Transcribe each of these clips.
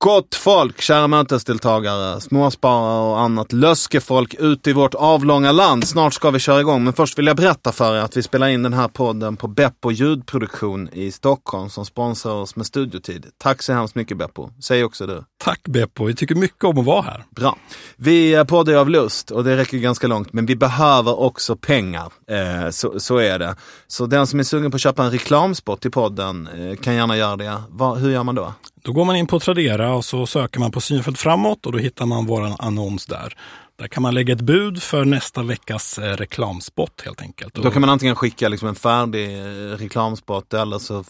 Gott folk, kära mötesdeltagare, småsparare och annat löskefolk ute i vårt avlånga land. Snart ska vi köra igång, men först vill jag berätta för er att vi spelar in den här podden på Beppo ljudproduktion i Stockholm som sponsrar oss med studiotid. Tack så hemskt mycket Beppo. Säg också du. Tack Beppo, vi tycker mycket om att vara här. Bra. Vi poddar av lust och det räcker ganska långt, men vi behöver också pengar. Eh, så, så är det. Så den som är sugen på att köpa en reklamspot i podden eh, kan gärna göra det. Va, hur gör man då? Då går man in på Tradera och så söker man på Synfält framåt och då hittar man vår annons där. Där kan man lägga ett bud för nästa veckas eh, reklamspot helt enkelt. Då kan man antingen skicka liksom en färdig eh, reklamspot eller så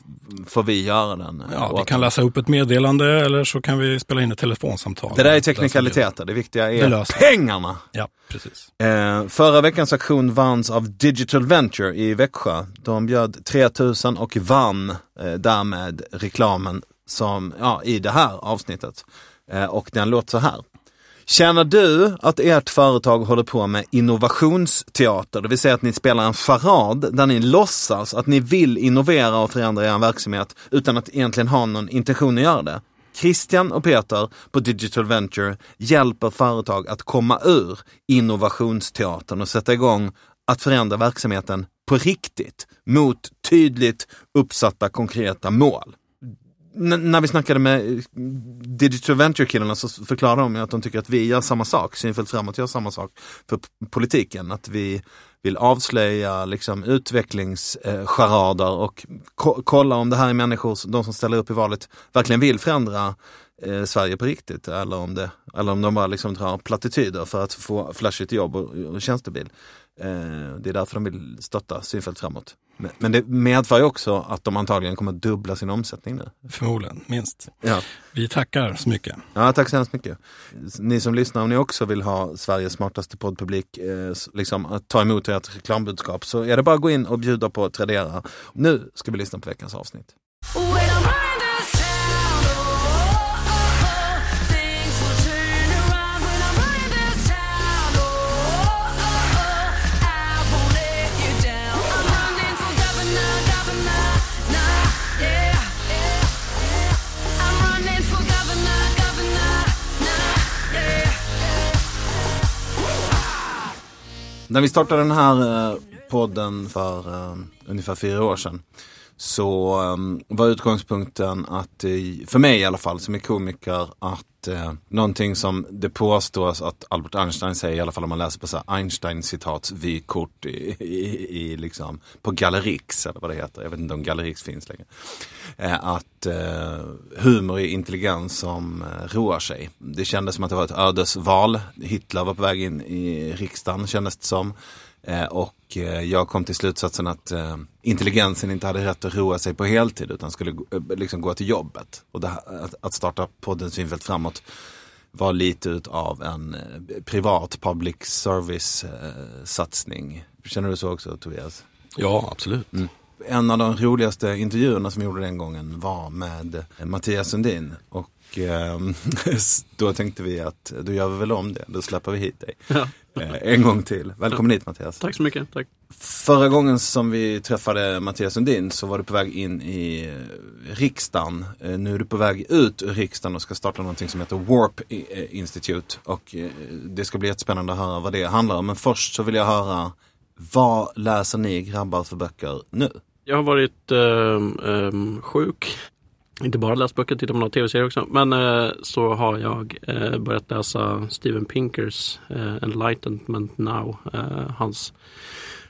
får vi göra den. eh, Ja, vi kan läsa upp ett meddelande eller så kan vi spela in ett telefonsamtal. Det där är teknikaliteter, det viktiga Det är vi. pengarna. Ja, precis. Eh, förra veckans aktion vanns av Digital Venture i Växjö. De bjöd 3000 och vann eh, därmed reklamen som, ja, i det här avsnittet. Eh, och den låter så här. Känner du att ert företag håller på med innovationsteater, det vill säga att ni spelar en charad där ni låtsas att ni vill innovera och förändra er verksamhet utan att egentligen ha någon intention att göra det? Christian och Peter på Digital Venture hjälper företag att komma ur innovationsteatern och sätta igång att förändra verksamheten på riktigt mot tydligt uppsatta konkreta mål. N- när vi snackade med eh, Digital Venture-killarna så förklarade de ju att de tycker att vi gör samma sak, Synfält framåt gör samma sak för p- politiken. Att vi vill avslöja liksom, utvecklingscharader eh, och ko- kolla om det här är människor, de som ställer upp i valet, verkligen vill förändra eh, Sverige på riktigt. Eller om, det, eller om de bara liksom drar plattityder för att få flashigt jobb och, och tjänstebil. Eh, det är därför de vill stötta Synfält framåt. Men, men det medför ju också att de antagligen kommer att dubbla sin omsättning nu. Förmodligen, minst. Ja. Vi tackar så mycket. Ja, tack så hemskt mycket. Ni som lyssnar, om ni också vill ha Sveriges smartaste poddpublik, eh, liksom att ta emot ert reklambudskap, så är det bara att gå in och bjuda på Tradera. Nu ska vi lyssna på veckans avsnitt. När vi startade den här eh, podden för eh, ungefär fyra år sedan så ehm, var utgångspunkten att, eh, för mig i alla fall som är komiker, att eh, någonting som det påstås att Albert Einstein säger, i alla fall om man läser på så Einstein-citats vykort i, i, i, liksom, på Gallerix, eller vad det heter, jag vet inte om Gallerix finns längre. Eh, att eh, humor är intelligens som eh, roar sig. Det kändes som att det var ett ödesval. Hitler var på väg in i riksdagen kändes det som. Eh, och eh, jag kom till slutsatsen att eh, intelligensen inte hade rätt att roa sig på heltid utan skulle gå- liksom gå till jobbet. Och här- att, starta podden Synfält framåt var lite utav en privat public service satsning. Känner du så också Tobias? Ja, absolut. En av de roligaste intervjuerna som vi gjorde den gången var med Mattias Sundin. Och eh, då tänkte vi att då gör vi väl om det, då släpper vi hit dig. Ja. Eh, en gång till. Välkommen hit Mattias. Tack så mycket. Tack. Förra gången som vi träffade Mattias Sundin så var du på väg in i eh, riksdagen. Eh, Nu är du på väg ut ur riksdagen och ska starta någonting som heter Warp eh, Institute. Och eh, det ska bli jättespännande att höra vad det handlar om. Men först så vill jag höra, vad läser ni grabbar för böcker nu? Jag har varit ehm, ehm, sjuk. Inte bara läst böcker, tittat på några tv-serier också. Men eh, så har jag eh, börjat läsa Steven Pinkers eh, Enlightenment Now. Eh, hans,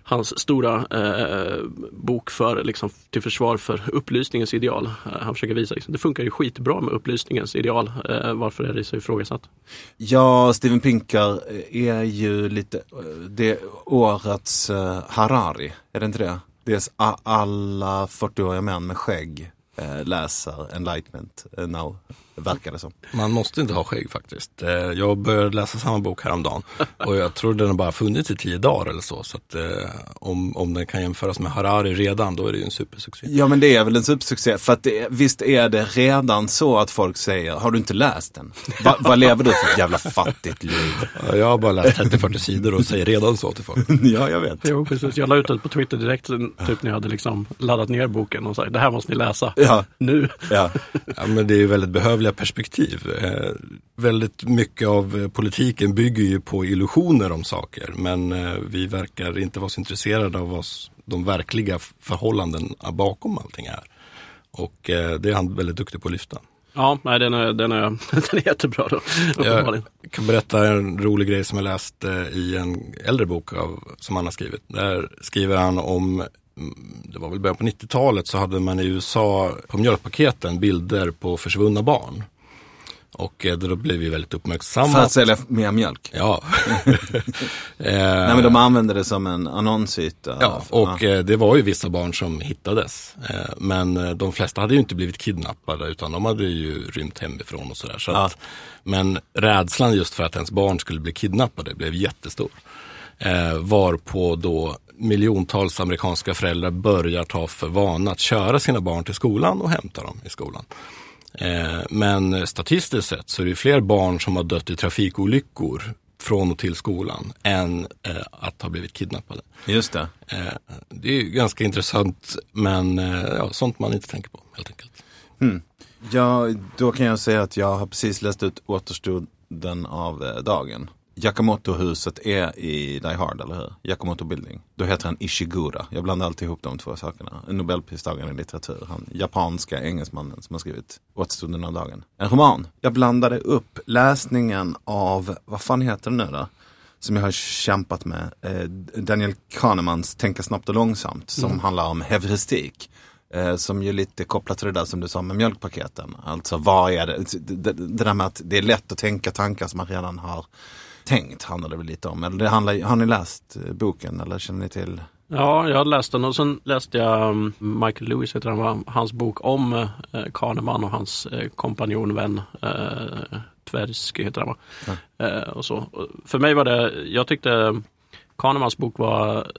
hans stora eh, bok för, liksom, till försvar för upplysningens ideal. Eh, han försöker visa liksom, det funkar ju skitbra med upplysningens ideal. Eh, varför är det så ifrågasatt? Ja, Steven Pinker eh, är ju lite, eh, det årets eh, Harari, är det inte det? Det är alla 40-åriga män med skägg läser Enlightenment eh, now, verkar det som. Man måste inte ha skägg faktiskt. Eh, Jag började läsa samma bok häromdagen och jag tror den har bara funnits i tio dagar eller så. Så att, eh, om, om den kan jämföras med Harari redan, då är det ju en supersuccé. Ja men det är väl en supersuccé, för att det, visst är det redan så att folk säger, har du inte läst den? Va, vad lever du för ett jävla fattigt liv? Ja, Jag har bara läst 30-40 sidor och säger redan så till folk. ja, jag vet. Jo, precis. Jag la ut det på Twitter direkt, typ när jag hade liksom laddat ner boken och sagt det här måste ni läsa Ja, nu. ja. Ja, men det är väldigt behövliga perspektiv. Eh, väldigt mycket av eh, politiken bygger ju på illusioner om saker men eh, vi verkar inte vara så intresserade av vad de verkliga f- förhållanden bakom allting är. Och eh, det är han väldigt duktig på att lyfta. Ja, nej, den, är, den, är, den är jättebra då. Jag kan berätta en rolig grej som jag läst eh, i en äldre bok av, som han har skrivit. Där skriver han om, det var väl början på 90-talet, så hade man i USA på mjölkpaketen bilder på försvunna barn. Och eh, då blev ju väldigt uppmärksammat. För att sälja mer mjölk. Ja. Eh, Nej men de använde det som en annonsyta. Ja, och eh, det var ju vissa barn som hittades. Men de flesta hade ju inte blivit kidnappade utan de hade ju rymt hemifrån och sådär. Så Ja. men rädslan just för att ens barn skulle bli kidnappade blev jättestor. Varpå då miljontals amerikanska föräldrar börjar ta för vana att köra sina barn till skolan och hämta dem i skolan. Eh, men statistiskt sett så är det fler barn som har dött i trafikolyckor från och till skolan än eh, att ha blivit kidnappade. Just det. Eh, det är ganska intressant men ja, sånt man inte tänker på helt enkelt. Ja, då kan jag säga att jag har precis läst ut återstoden av dagen. Yakamoto-huset är i Die Hard, eller hur? Yakamoto Building. Då heter han Ishigura. Jag blandar alltid ihop de två sakerna. En Nobelpristagare i litteratur. Han japanska engelsmannen som har skrivit Återstoden av dagen. En roman. Jag blandade upp läsningen av, vad fan heter det nu då? Som jag har kämpat med. Eh, Daniel Kahnemans Tänka snabbt och långsamt. Som handlar om heuristik. Eh, som ju lite kopplat till det där som du sa med mjölkpaketen. Alltså vad är det? Det, det, det där med att det är lätt att tänka tankar som man redan har tänkt handlar det väl lite om. Eller det handlar, har ni läst eh, boken eller känner ni till? Ja, jag har läst den och sen läste jag um, Michael Lewis, heter han, hans bok om eh, Kahneman och hans eh, kompanjonvän Tversky heter han va? Eh, och så. För mig var det, jag tyckte Kahnemans bok var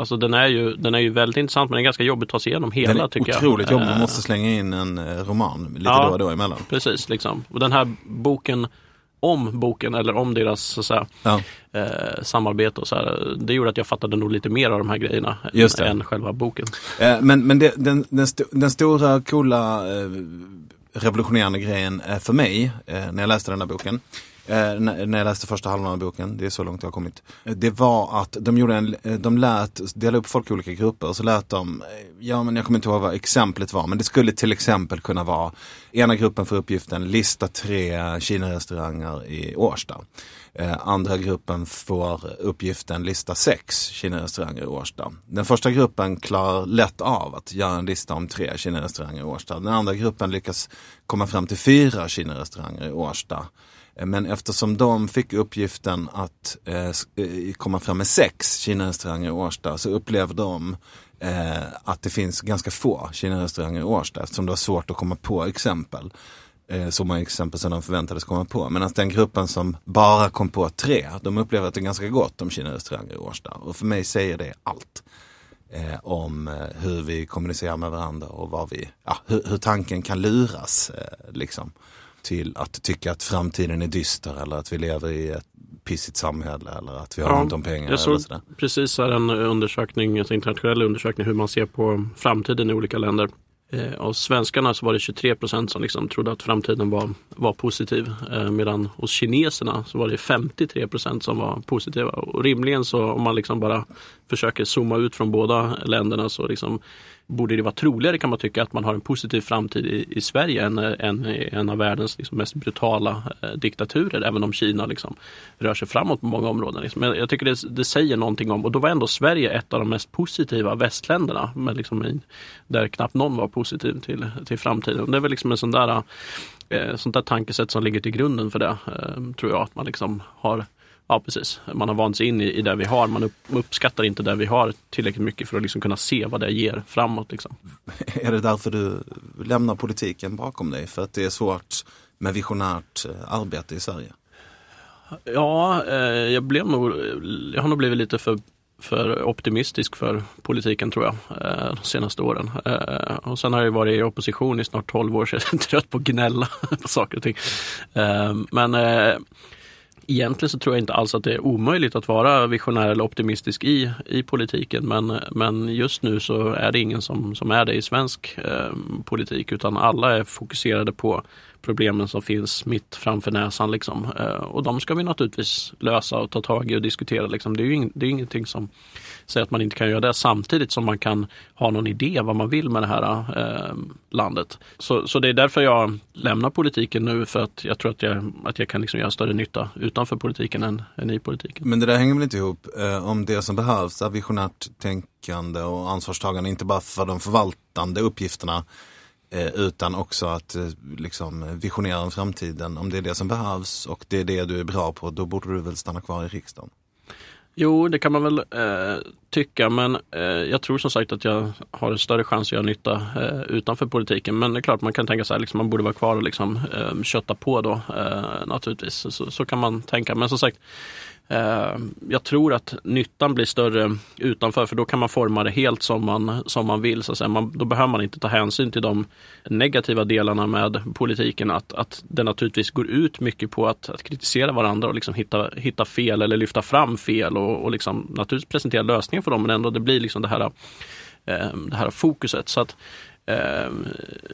Alltså den är, ju, den är ju väldigt intressant men den är ganska jobbig att ta sig igenom hela Den är tycker otroligt jag. jobbig. Man måste slänga in en roman lite Ja. då och då emellan. Precis, liksom. Och den här boken om boken eller om deras så säga, Ja. eh, samarbete och så här, det gjorde att jag fattade nog lite mer av de här grejerna det. än själva boken. Eh, Men, men det, den, den, sto, den stora coola eh, revolutionerande grejen eh, för mig eh, när jag läste den här boken Eh, när, när jag läste första halvan av boken, det är så långt jag har kommit. Eh, det var att de gjorde en, eh, de lät, dela upp folk i olika grupper och så lät de, ja men jag kommer inte ihåg vad exemplet var, men det skulle till exempel kunna vara ena gruppen för uppgiften lista tre Kina-restauranger i Årsta. Andra gruppen får uppgiften lista sex Kina-restauranger i Årsta. Den första gruppen klarar lätt av att göra en lista om tre Kina-restauranger i Årsta. Den andra gruppen lyckas komma fram till fyra Kina-restauranger i Årsta. Eh, men eftersom de fick uppgiften att eh, eh komma fram med sex Kina-restauranger i Årsta så upplevde de eh, att det finns ganska få Kina-restauranger i Årsta eftersom det var svårt att komma på exempel. Eh, så många exempel som de förväntades komma på. Medan den gruppen som bara kom på tre, de upplever att det är ganska gott om Kina-restauranger i Årsta. Och för mig säger det allt. Eh, om eh, hur vi kommunicerar med varandra och vad vi, ja, hur, hur tanken kan luras. Eh, liksom, till att tycka att framtiden är dyster eller att vi lever i ett pissigt samhälle eller att vi har Ja, ont om pengar. Jag Eller såg sådär. precis här en undersökning, en internationell undersökning hur man ser på framtiden i olika länder. Eh, av svenskarna så var det 23 procent som liksom trodde att framtiden var, var positiv. Eh, medan hos kineserna så var det 53 procent som var positiva. Och rimligen så om man liksom bara försöker zooma ut från båda länderna så liksom borde det vara troligare kan man tycka att man har en positiv framtid i, i Sverige än, än i en av världens liksom mest brutala eh, diktaturer. Även om Kina liksom rör sig framåt på många områden. Liksom. Men jag tycker det, det säger någonting om, och då var ändå Sverige ett av de mest positiva västländerna. Men liksom i, där knappt någon var positiv till, till framtiden. Det är väl liksom en sån där, eh, sånt där tankesätt som ligger till grunden för det. Eh, tror jag att man liksom har Ja precis, man har vant sig in i, i det vi har. Man upp, uppskattar inte det vi har tillräckligt mycket för att liksom kunna se vad det ger framåt. Liksom. Är det därför du lämnar politiken bakom dig? För att det är svårt med visionärt eh, arbete i Sverige? Ja, eh, jag, blev nog, jag har nog blivit lite för, för optimistisk för politiken tror jag eh, de senaste åren. Eh, och sen har jag varit i opposition i snart 12 år så jag är trött på att gnälla på saker och ting. Eh, men eh, Egentligen så tror jag inte alls att det är omöjligt att vara visionär eller optimistisk i, i politiken. Men, men just nu så är det ingen som, som är det i svensk eh, politik utan alla är fokuserade på, problemen som finns mitt framför näsan. Liksom. Eh, och de ska vi naturligtvis lösa och ta tag i och diskutera. Liksom. Det är ju ing, det är ingenting som säger att man inte kan göra det samtidigt som man kan ha någon idé vad man vill med det här eh, landet. Så, så det är därför jag lämnar politiken nu för att jag tror att jag, att jag kan liksom göra större nytta utanför politiken än, än i politiken. Men det där hänger väl inte ihop eh, om det som behövs är visionärt tänkande och ansvarstagande, inte bara för de förvaltande uppgifterna Eh, utan också att eh, liksom visionera om framtiden. Om det är det som behövs och det är det du är bra på, då borde du väl stanna kvar i riksdagen. Jo, det kan man väl eh, tycka, men eh, jag tror som sagt att jag har en större chans att göra nytta eh, utanför politiken. Men det är klart, man kan tänka sig att liksom, man borde vara kvar och liksom, eh, kötta på då, eh, naturligtvis. Så, så kan man tänka. Men som sagt, eh, Eh, jag tror att nyttan blir större utanför, för då kan man forma det helt som man, som man vill. Så att säga. Man, då behöver man inte ta hänsyn till de negativa delarna med politiken. Att, att det naturligtvis går ut mycket på att, att kritisera varandra och liksom hitta, hitta fel eller lyfta fram fel och, och liksom naturligtvis presentera lösningar för dem. Men ändå det blir liksom det här, eh, det här fokuset. Så att Ehm,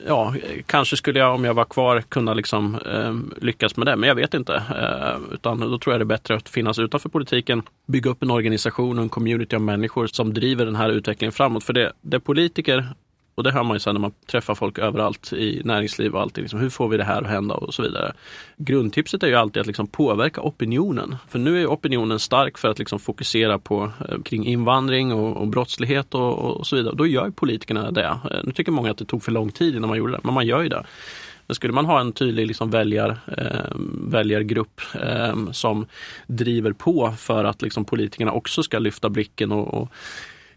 ja, kanske skulle jag om jag var kvar kunna liksom, eh, lyckas med det, men jag vet inte. Eh, utan då tror jag det är bättre att finnas utanför politiken, bygga upp en organisation och en community av människor som driver den här utvecklingen framåt. För det, det politiker och det hör man ju sen när man träffar folk överallt i näringsliv och allting. Liksom, hur får vi det här att hända och så vidare. Grundtipset är ju alltid att liksom påverka opinionen. För nu är opinionen stark för att liksom fokusera på eh, kring invandring och, och brottslighet och, och så vidare. Då gör ju politikerna det. Eh, nu tycker många att det tog för lång tid innan man gjorde det, men man gör ju det. Men skulle man ha en tydlig liksom väljar, eh, väljargrupp eh, som driver på för att liksom politikerna också ska lyfta blicken och, och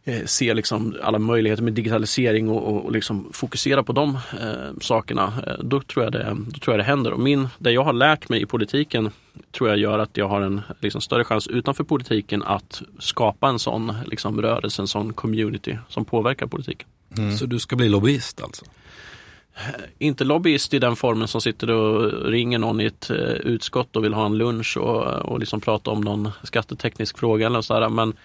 eh, se liksom alla möjligheter med digitalisering och, och, och liksom fokusera på de eh, sakerna, eh, då, tror jag det, då tror jag det händer. Och min, det jag har lärt mig i politiken tror jag gör att jag har en liksom, större chans utanför politiken att skapa en sån liksom, rörelse, en sån community som påverkar politiken. Så du ska bli lobbyist alltså? Inte lobbyist i den formen som sitter och ringer någon i ett eh, utskott och vill ha en lunch och, och liksom prata om någon skatteteknisk fråga eller sådär. Men, eh,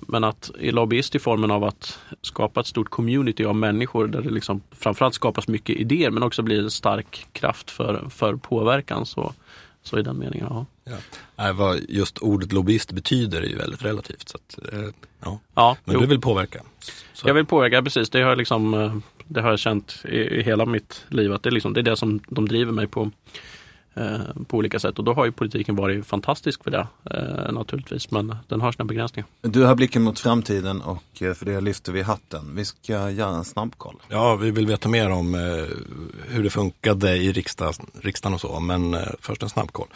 men att i lobbyist i formen av att skapa ett stort community av människor där det liksom framförallt skapas mycket idéer men också blir en stark kraft för, för påverkan. Så, så i den meningen, ja. Ja. Nej, vad just ordet lobbyist betyder är ju väldigt relativt. Så att, eh, ja. ja Men jo. du vill påverka? Så. Jag vill påverka, precis. Det har jag, liksom, eh, det har jag känt i, i hela mitt liv. Att det, är liksom, det är det som de driver mig på, eh, på olika sätt. Och då har ju politiken varit fantastisk för det eh, naturligtvis. Men den har sina begränsningar. Du har blicken mot framtiden och eh, för det lyfter vi hatten. Vi ska göra en snabbkoll. Ja, vi vill veta mer om eh, hur det funkade i riksdag, riksdagen och så, men eh, först en snabbkoll.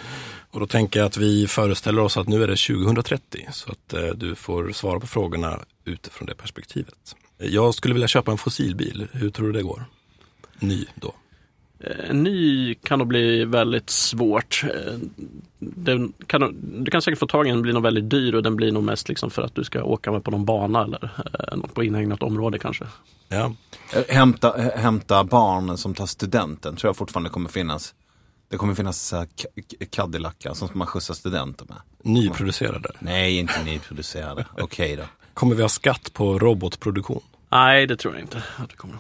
Och då tänker jag att vi föreställer oss att nu är det 2030, så att eh, du får svara på frågorna utifrån det perspektivet. Jag skulle vilja köpa en fossilbil, hur tror du det går? Ny då. Eh, En ny kan nog bli väldigt svårt. Eh, Den kan, du kan säkert få tag i en, den blir nog väldigt dyr och den blir nog mest liksom för att du ska åka med på någon bana eller eh, något på inhägnat område kanske. Ja, Hämta, hämta barn som tar studenten tror jag fortfarande kommer finnas. Det kommer finnas Cadillacar som man skjutsar studenter med. nyproducerade. Nej, inte nyproducerade. Okej då. Kommer vi ha skatt på robotproduktion? Nej, det tror jag inte att det kommer.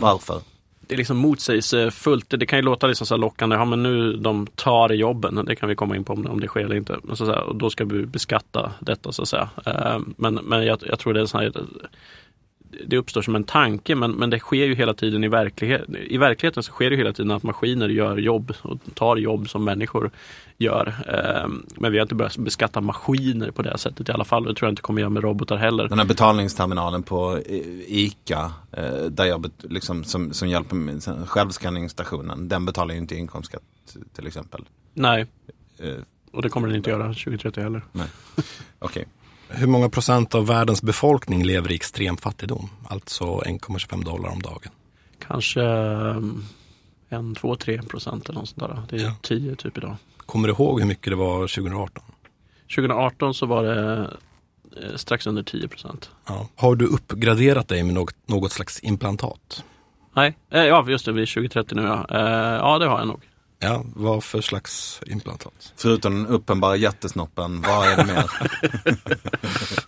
Varför? Det är liksom motsägelsefullt. Det kan ju låta liksom så här lockande. Ja, men nu de tar jobben. Det kan vi komma in på om, om det sker eller inte. Men så och då ska vi beskatta detta så att säga. Eh, men, men jag, jag tror det är så här, det uppstår som en tanke men, men det sker ju hela tiden i verkligheten. I verkligheten så sker det hela tiden att maskiner gör jobb och tar jobb som människor gör. Eh, Men vi har inte börjat beskatta maskiner på det sättet i alla fall. Det tror jag inte kommer göra med robotar heller. Den här betalningsterminalen på ICA, eh, där jag liksom, som, som hjälper med självskanningsstationen, den betalar ju inte inkomstskatt till exempel. Nej, Eh, och det kommer den inte göra 2030 heller. nej. Okej. Hur många procent av världens befolkning lever i extrem fattigdom? Alltså 1,25 dollar om dagen. Kanske eh, en, två, tre procent eller något sånt där. Det är Ja. 10 typ idag. Kommer du ihåg hur mycket det var 2018? 2018 så var det eh, strax under 10 procent. Ja. Har du uppgraderat dig med något, något slags implantat? Nej, eh, ja just det, vi är 2030 nu ja. Ja, det har jag nog. Ja, vad för slags implantat? Förutom den uppenbara jättesnoppen, vad är det mer?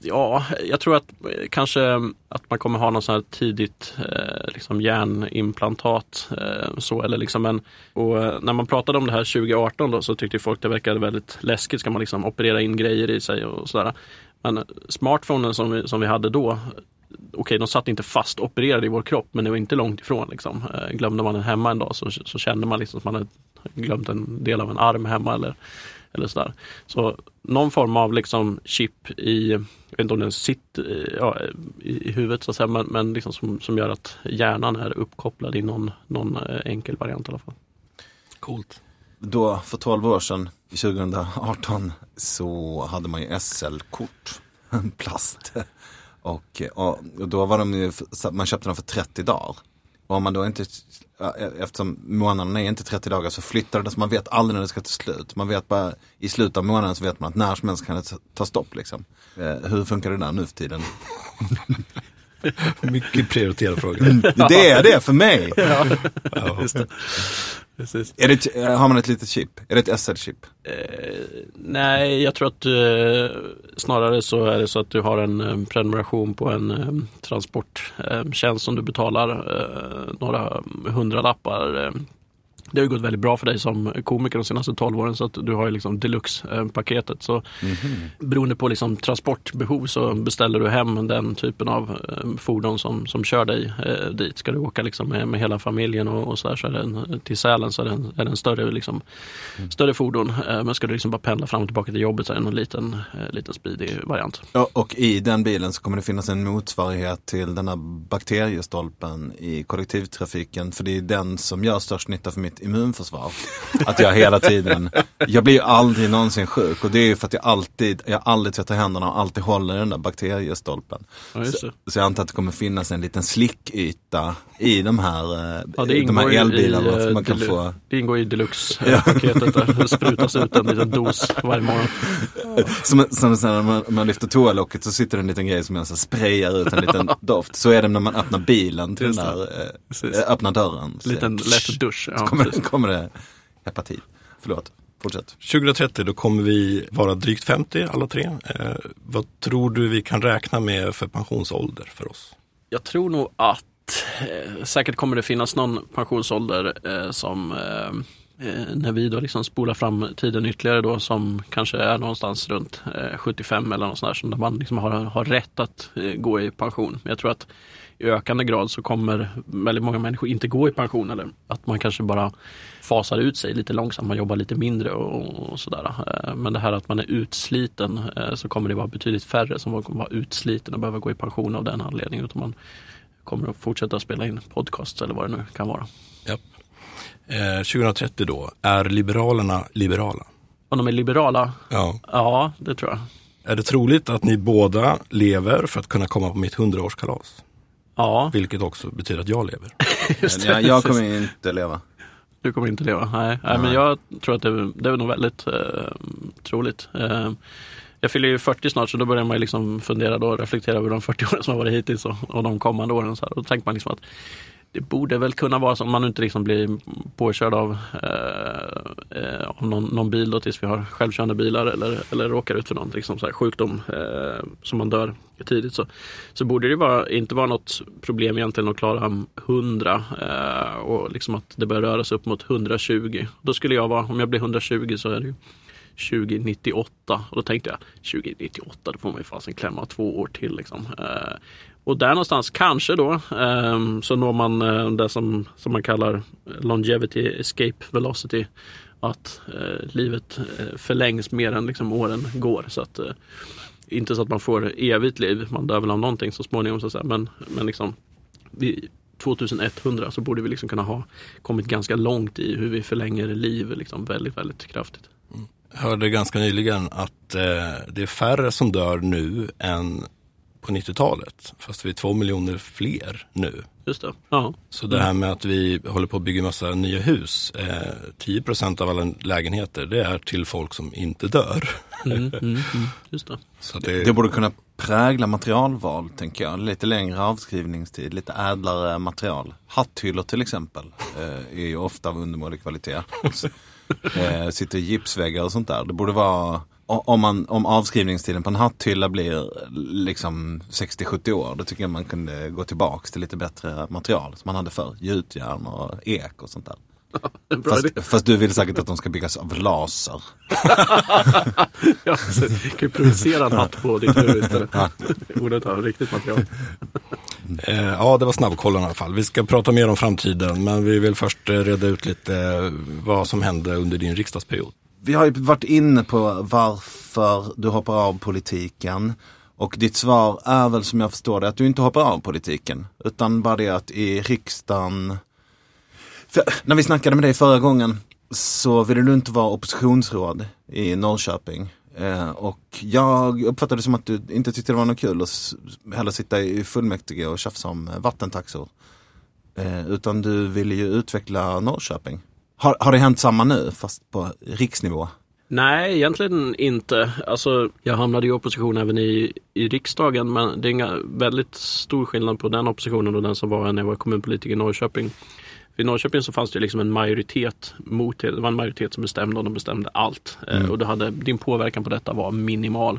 Ja, jag tror att eh, kanske att man kommer ha någon sån här tidigt eh, liksom hjärnimplantat. Eh, så, eller liksom en, och eh, när man pratade om det här 2018 då, så tyckte folk det verkade väldigt läskigt. Ska man liksom operera in grejer i sig och sådär. Men smartphonen som vi, som vi hade då, okej de satt inte fast opererade i vår kropp men det var inte långt ifrån. Liksom. Eh, glömde man den hemma en dag så, så kände man liksom att man hade glömt en del av en arm hemma eller, eller sådär. Så någon form av liksom chip i, jag vet inte om den sitter ja, i, i huvudet så att säga, men, men liksom som, som gör att hjärnan är uppkopplad i någon, någon eh, enkel variant i alla fall. Coolt. Då, för 12 år sedan, 2018, så hade man ju SL-kort. Plast. Och, och, och då var de ju, man köpte dem för 30 dagar. Och om man då inte, ja, eftersom månaderna är inte 30 dagar så flyttar det så man vet aldrig när det ska ta slut. Man vet bara, i slutet av månaden så vet man att när som helst kan det ta- stopp liksom. Eh, hur funkar det där nu för tiden? Mycket prioriterad fråga. Det är det för mig! Just det. Precis. Är det, ett- har man ett litet chip? Är det ett SL-chip? Eh, nej, jag tror att eh, snarare så är det så att du har en eh, prenumeration på en eh, transporttjänst som du betalar eh, några hundralappar. Eh. Det har ju gått väldigt bra för dig som komiker de senaste 12 åren så att du har ju liksom deluxe-paketet. Så beroende på liksom transportbehov så beställer du hem den typen av eh, fordon som, som kör dig eh, dit. Ska du åka liksom med, med hela familjen och, och så, där, så är det en, till Sälen så är det en, är det en större, liksom, större fordon. Eh, men ska du liksom bara pendla fram och tillbaka till jobbet så är det en liten, eh, liten speedig variant. Ja, och i den bilen så kommer det finnas en motsvarighet till den här bakteriestolpen i kollektivtrafiken. För det är den som gör störst nytta för mitt immunförsvar. Att jag hela tiden, jag blir ju aldrig någonsin sjuk och det är ju för att jag alltid, jag aldrig tvättar händerna och alltid håller den där bakteriestolpen. Ja, Så, så jag antar att det kommer finnas en liten slickyta i de här, eh, Ja, det de här elbilarna. i, eh, man kan delu- få Det ingår i deluxe-paketet där. Det sprutas ut en liten dos varje morgon. Som, som när man, man lyfter toalocket så sitter det en liten grej som jag så sprayar ut en liten doft. Så är det när man öppnar bilen till den där, eh, Precis. eh, öppnar dörren. Så Liten det- lätt dusch. Så Ja, kommer, precis. kommer det hepatit. Förlåt, fortsätt. 2030 då kommer vi vara drygt 50 alla tre. Eh, vad tror du vi kan räkna med för pensionsålder för oss? Jag tror nog att eh, säkert kommer det finnas någon pensionsålder eh, som eh, eh, när vi då liksom spolar fram tiden ytterligare då som kanske är någonstans runt eh, 75 eller något sånt där, som man liksom har, har rätt att eh, gå i pension. Men jag tror att i ökande grad så kommer väldigt många människor inte gå i pension eller att man kanske bara fasar ut sig lite långsamt, man jobbar lite mindre och, och sådär. Eh, men det här att man är utsliten eh, så kommer det vara betydligt färre som kommer vara utsliten och behöva gå i pension av den anledningen. Utan man kommer att fortsätta spela in podcasts eller vad det nu kan vara. Japp. Eh, 2030 då, är Liberalerna liberala? Om de är liberala? Ja. Ja, det tror jag. Är det troligt att ni båda lever för att kunna komma på mitt 100-årskalas? Ja, Vilket också betyder att jag lever. just det. jag, jag kommer inte leva. Du kommer inte leva? Nej, nej. men Nej. jag tror att det, är- det är nog väldigt eh, troligt. Eh, jag fyller ju 40 snart så då börjar man ju liksom fundera då och reflektera över de 40 åren som har varit hittills och, och de kommande åren. Så här. Och då tänker man liksom att det borde väl kunna vara så om man inte liksom blir påkörd av, eh, eh, av någon, någon bil då tills vi har självkörande bilar eller, eller råkar ut för någon liksom så här sjukdom eh, som man dör tidigt så, så borde det vara, inte vara något problem egentligen att klara 100 eh, och liksom att det börjar röra sig upp mot 120. Då skulle jag vara, om jag blir 120 så är det ju 2098 och då tänkte jag 2098 då får man ju fasen klämma två år till liksom. Eh, och där någonstans kanske då eh, så når man eh, det som, som man kallar longevity escape velocity. Att eh, livet eh, förlängs mer än liksom, åren går. Så att, inte så att man får evigt liv, man dör väl av någonting så småningom. Så att säga. Men, men liksom, vid 2100 så borde vi liksom kunna ha kommit ganska långt i hur vi förlänger liv liksom, väldigt, väldigt kraftigt. Jag hörde ganska nyligen att eh, det är färre som dör nu än på 90-talet. Fast vi är två miljoner fler nu. Just det. Ja. Så det här med att vi håller på att bygga massa nya hus. Eh, 10% av alla lägenheter det är till folk som inte dör. Mm, mm, mm, just det. Så det, Det borde kunna prägla materialval, tänker jag. Lite längre avskrivningstid, lite ädlare material. Hatthyllor till exempel eh, är ju ofta av undermålig kvalitet. eh, sitter i gipsväggar och sånt där. Det borde vara, om, man, om avskrivningstiden på en hatthylla blir liksom 60-70 år, då tycker jag man kunde gå tillbaks till lite bättre material som man hade förr. Gjutjärn och ek och sånt där. Fast, fast du vill säkert att de ska byggas av laser. Ja, så du kan ju projicera en hatt på ditt huvud istället. Ordet riktigt material. Eh, ja, det var snabbkollen i alla fall. Vi ska prata mer om framtiden, men vi vill först eh, reda ut lite eh, vad som hände under din riksdagsperiod. Vi har ju varit inne på varför du hoppar av politiken. Och ditt svar är väl som jag förstår det att du inte hoppar av politiken. Utan bara det att i riksdagen. För när vi snackade med dig förra gången så ville du inte vara oppositionsråd i Norrköping. Eh, och jag uppfattade det som att du inte tyckte det var något kul att heller sitta i fullmäktige och tjafsa om eh, vattentaxor. Eh, utan du ville ju utveckla Norrköping. Har, har det hänt samma nu fast på riksnivå? Nej, egentligen inte. Alltså, jag hamnade i opposition även i, i riksdagen men det är en väldigt stor skillnad på den oppositionen och den som var när jag var kommunpolitiker i Norrköping. I Norrköping så fanns det liksom en majoritet mot det. Det var en majoritet som bestämde och de bestämde allt. Eh, och du hade, din påverkan på detta var minimal.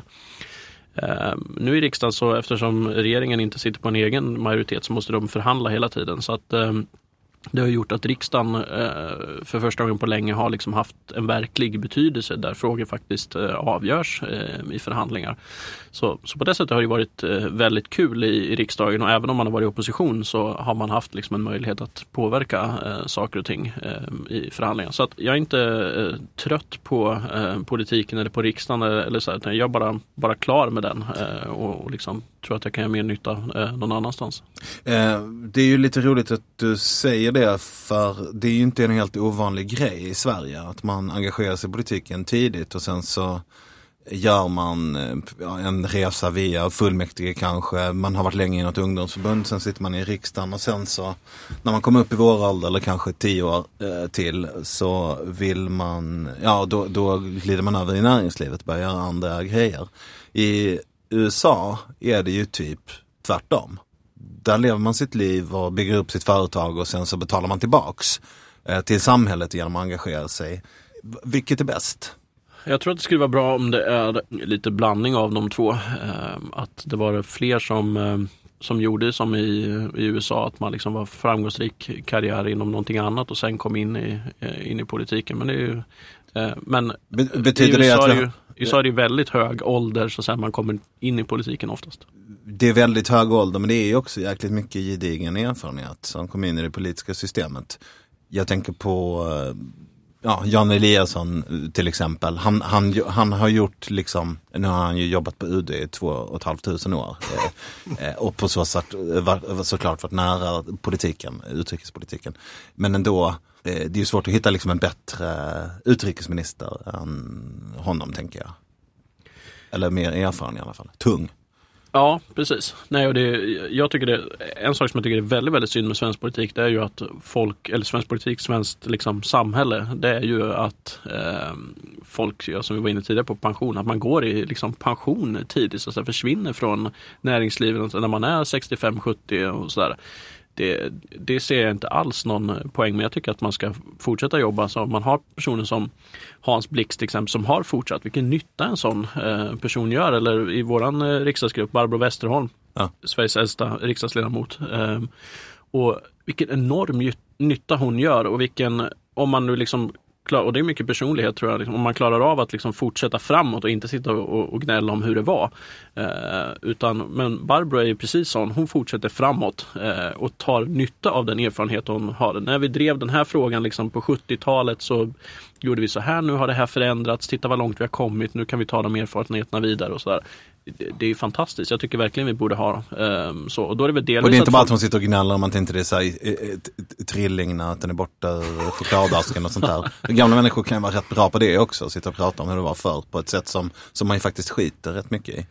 Eh, nu i riksdagen så eftersom regeringen inte sitter på en egen majoritet så måste de förhandla hela tiden. Så att eh, det har gjort att riksdagen för första gången på länge har liksom haft en verklig betydelse där frågor faktiskt avgörs i förhandlingar. Så, så på det sättet har det varit eh, väldigt kul i, i riksdagen och även om man har varit i opposition så har man haft liksom en möjlighet att påverka eh, saker och ting eh, i förhandlingar. Så att jag är inte eh, trött på eh, politiken eller på riksdagen eller, eller så, här, utan jag är bara, bara klar med den eh, och, och liksom tror att jag kan göra mer nytta eh, någon annanstans. Eh, det är ju lite roligt att du säger det för det är ju inte en helt ovanlig grej i Sverige att man engagerar sig i politiken tidigt och sen så gör man eh, en resa via fullmäktige kanske, man har varit länge i något ungdomsförbund, sen sitter man i riksdagen och sen så när man kommer upp i vår ålder eller kanske tio år eh, till så vill man, ja då, då glider man över i näringslivet och börjar göra andra grejer. I USA är det ju typ tvärtom där lever man sitt liv och bygger upp sitt företag och sen så betalar man tillbaks eh, till samhället genom att engagera sig. Vilket är bäst? Jag tror att det skulle vara bra om det är lite blandning av de två. Eh, Att det var fler som, eh, som gjorde som i, i USA, att man liksom var framgångsrik karriär inom någonting annat och sen kom in i, eh, in i politiken. Men det är ju, eh, men Be- betyder i det USA, att är vi, ju, USA är det väldigt hög ålder så sen man kommer in i politiken oftast. det är väldigt hög ålder men det är ju också jäkligt mycket gedigen erfarenhet som kommer in i det politiska systemet. Jag tänker på eh, ja, Jan Eliasson eh, till exempel. Han, han, han har gjort liksom, nu har han ju jobbat på UD i två och ett halvt tusen år. Eh, eh, och på så sätt eh, var, såklart varit nära politiken, utrikespolitiken. Men ändå, eh, det är ju svårt att hitta liksom en bättre utrikesminister än honom tänker jag. Eller mer erfaren i alla fall. Tung. Ja, precis. Nej, och det, jag tycker det, en sak som jag tycker är väldigt, väldigt synd med svensk politik det är ju att folk, eller svensk politik, svenskt liksom, samhälle, det är ju att eh, folk, ja, som vi var inne tidigare på, pension, att man går i liksom, pension tidigt, så att säga, försvinner från näringslivet när man är 65-70 och sådär. Det, det ser jag inte alls någon poäng med. Jag tycker att man ska fortsätta jobba. Så om man har personer som Hans Blix till exempel som har fortsatt, vilken nytta en sån eh, person gör. Eller i våran eh, riksdagsgrupp, Barbro Westerholm, Ja. Sveriges äldsta riksdagsledamot. Eh, och vilken enorm ny- nytta hon gör och vilken, om man nu liksom och det är mycket personlighet tror jag, liksom, om man klarar av att liksom fortsätta framåt och inte sitta och, och gnälla om hur det var. Eh, utan, men Barbro är ju precis sån, hon fortsätter framåt eh, och tar nytta av den erfarenhet hon har. När vi drev den här frågan liksom på 70-talet så gjorde vi så här, nu har det här förändrats, titta vad långt vi har kommit, nu kan vi ta de erfarenheterna vidare och sådär. Det, det är fantastiskt, jag tycker verkligen vi borde ha eh, så. Och då är det väl delvis Och det är inte bara att hon sitter och gnäller om att inte det är så här, eh, eh, t- trilling när den är borta ur chokladasken och sånt där. Gamla människor kan ju vara rätt bra på det också, sitta och prata om hur det var förr på ett sätt som, som man ju faktiskt skiter rätt mycket i.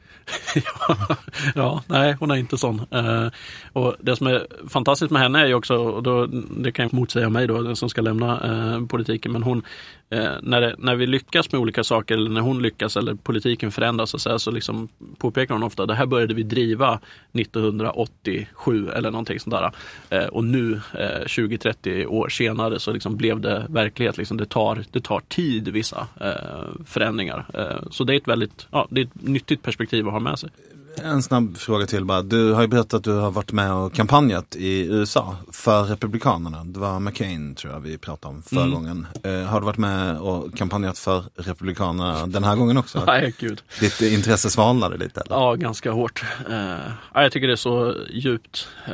ja, nej, hon är inte sån. Eh, och det som är fantastiskt med henne är ju också, och då, det kan motsäga mig då, den som ska lämna eh, politiken, men hon, eh, när, det, när vi lyckas med olika saker, eller när hon lyckas, eller politiken förändras, så, så, här, så liksom påpekar hon ofta, det här började vi driva 1987 eller någonting sånt där. Eh, och nu, eh, 20-30 år senare, så liksom blev det verklighet. Liksom det, tar, det tar tid, vissa eh, förändringar. Eh, så det är ett väldigt ja, det är ett nyttigt perspektiv att ha med sig. En snabb fråga till bara. Du har ju berättat att du har varit med och kampanjat i USA för Republikanerna. Det var McCain tror jag vi pratade om förra Mm. gången. Eh, har du varit med och kampanjat för Republikanerna den här gången också? Nej, gud. Ditt intresse svalnade lite? Eller? Ja, ganska hårt. Eh, ja, jag tycker det är så djupt eh,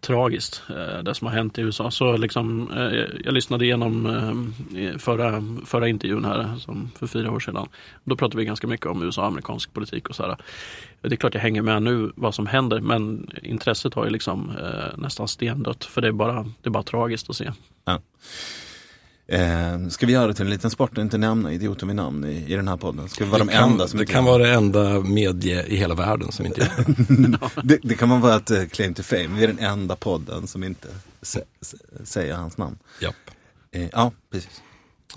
tragiskt eh, det som har hänt i USA. Så liksom, eh, jag lyssnade igenom eh, förra, förra intervjun här som för fyra år sedan. Då pratade vi ganska mycket om USA amerikansk politik och sådär. Det är klart jag hänger med nu vad som händer men intresset har ju liksom eh, nästan stendött för det är, bara, det är bara tragiskt att se. Eh, ska vi göra det till en liten sport och inte nämna idioter vid namn i, i den här podden? Ska vi vara de det kan, enda som det kan vara det enda medie i hela världen som inte gör det. det, det kan man vara ett eh, claim to fame. Vi är den enda podden som inte sä, sä, säger hans namn. Japp. Eh, ja, precis.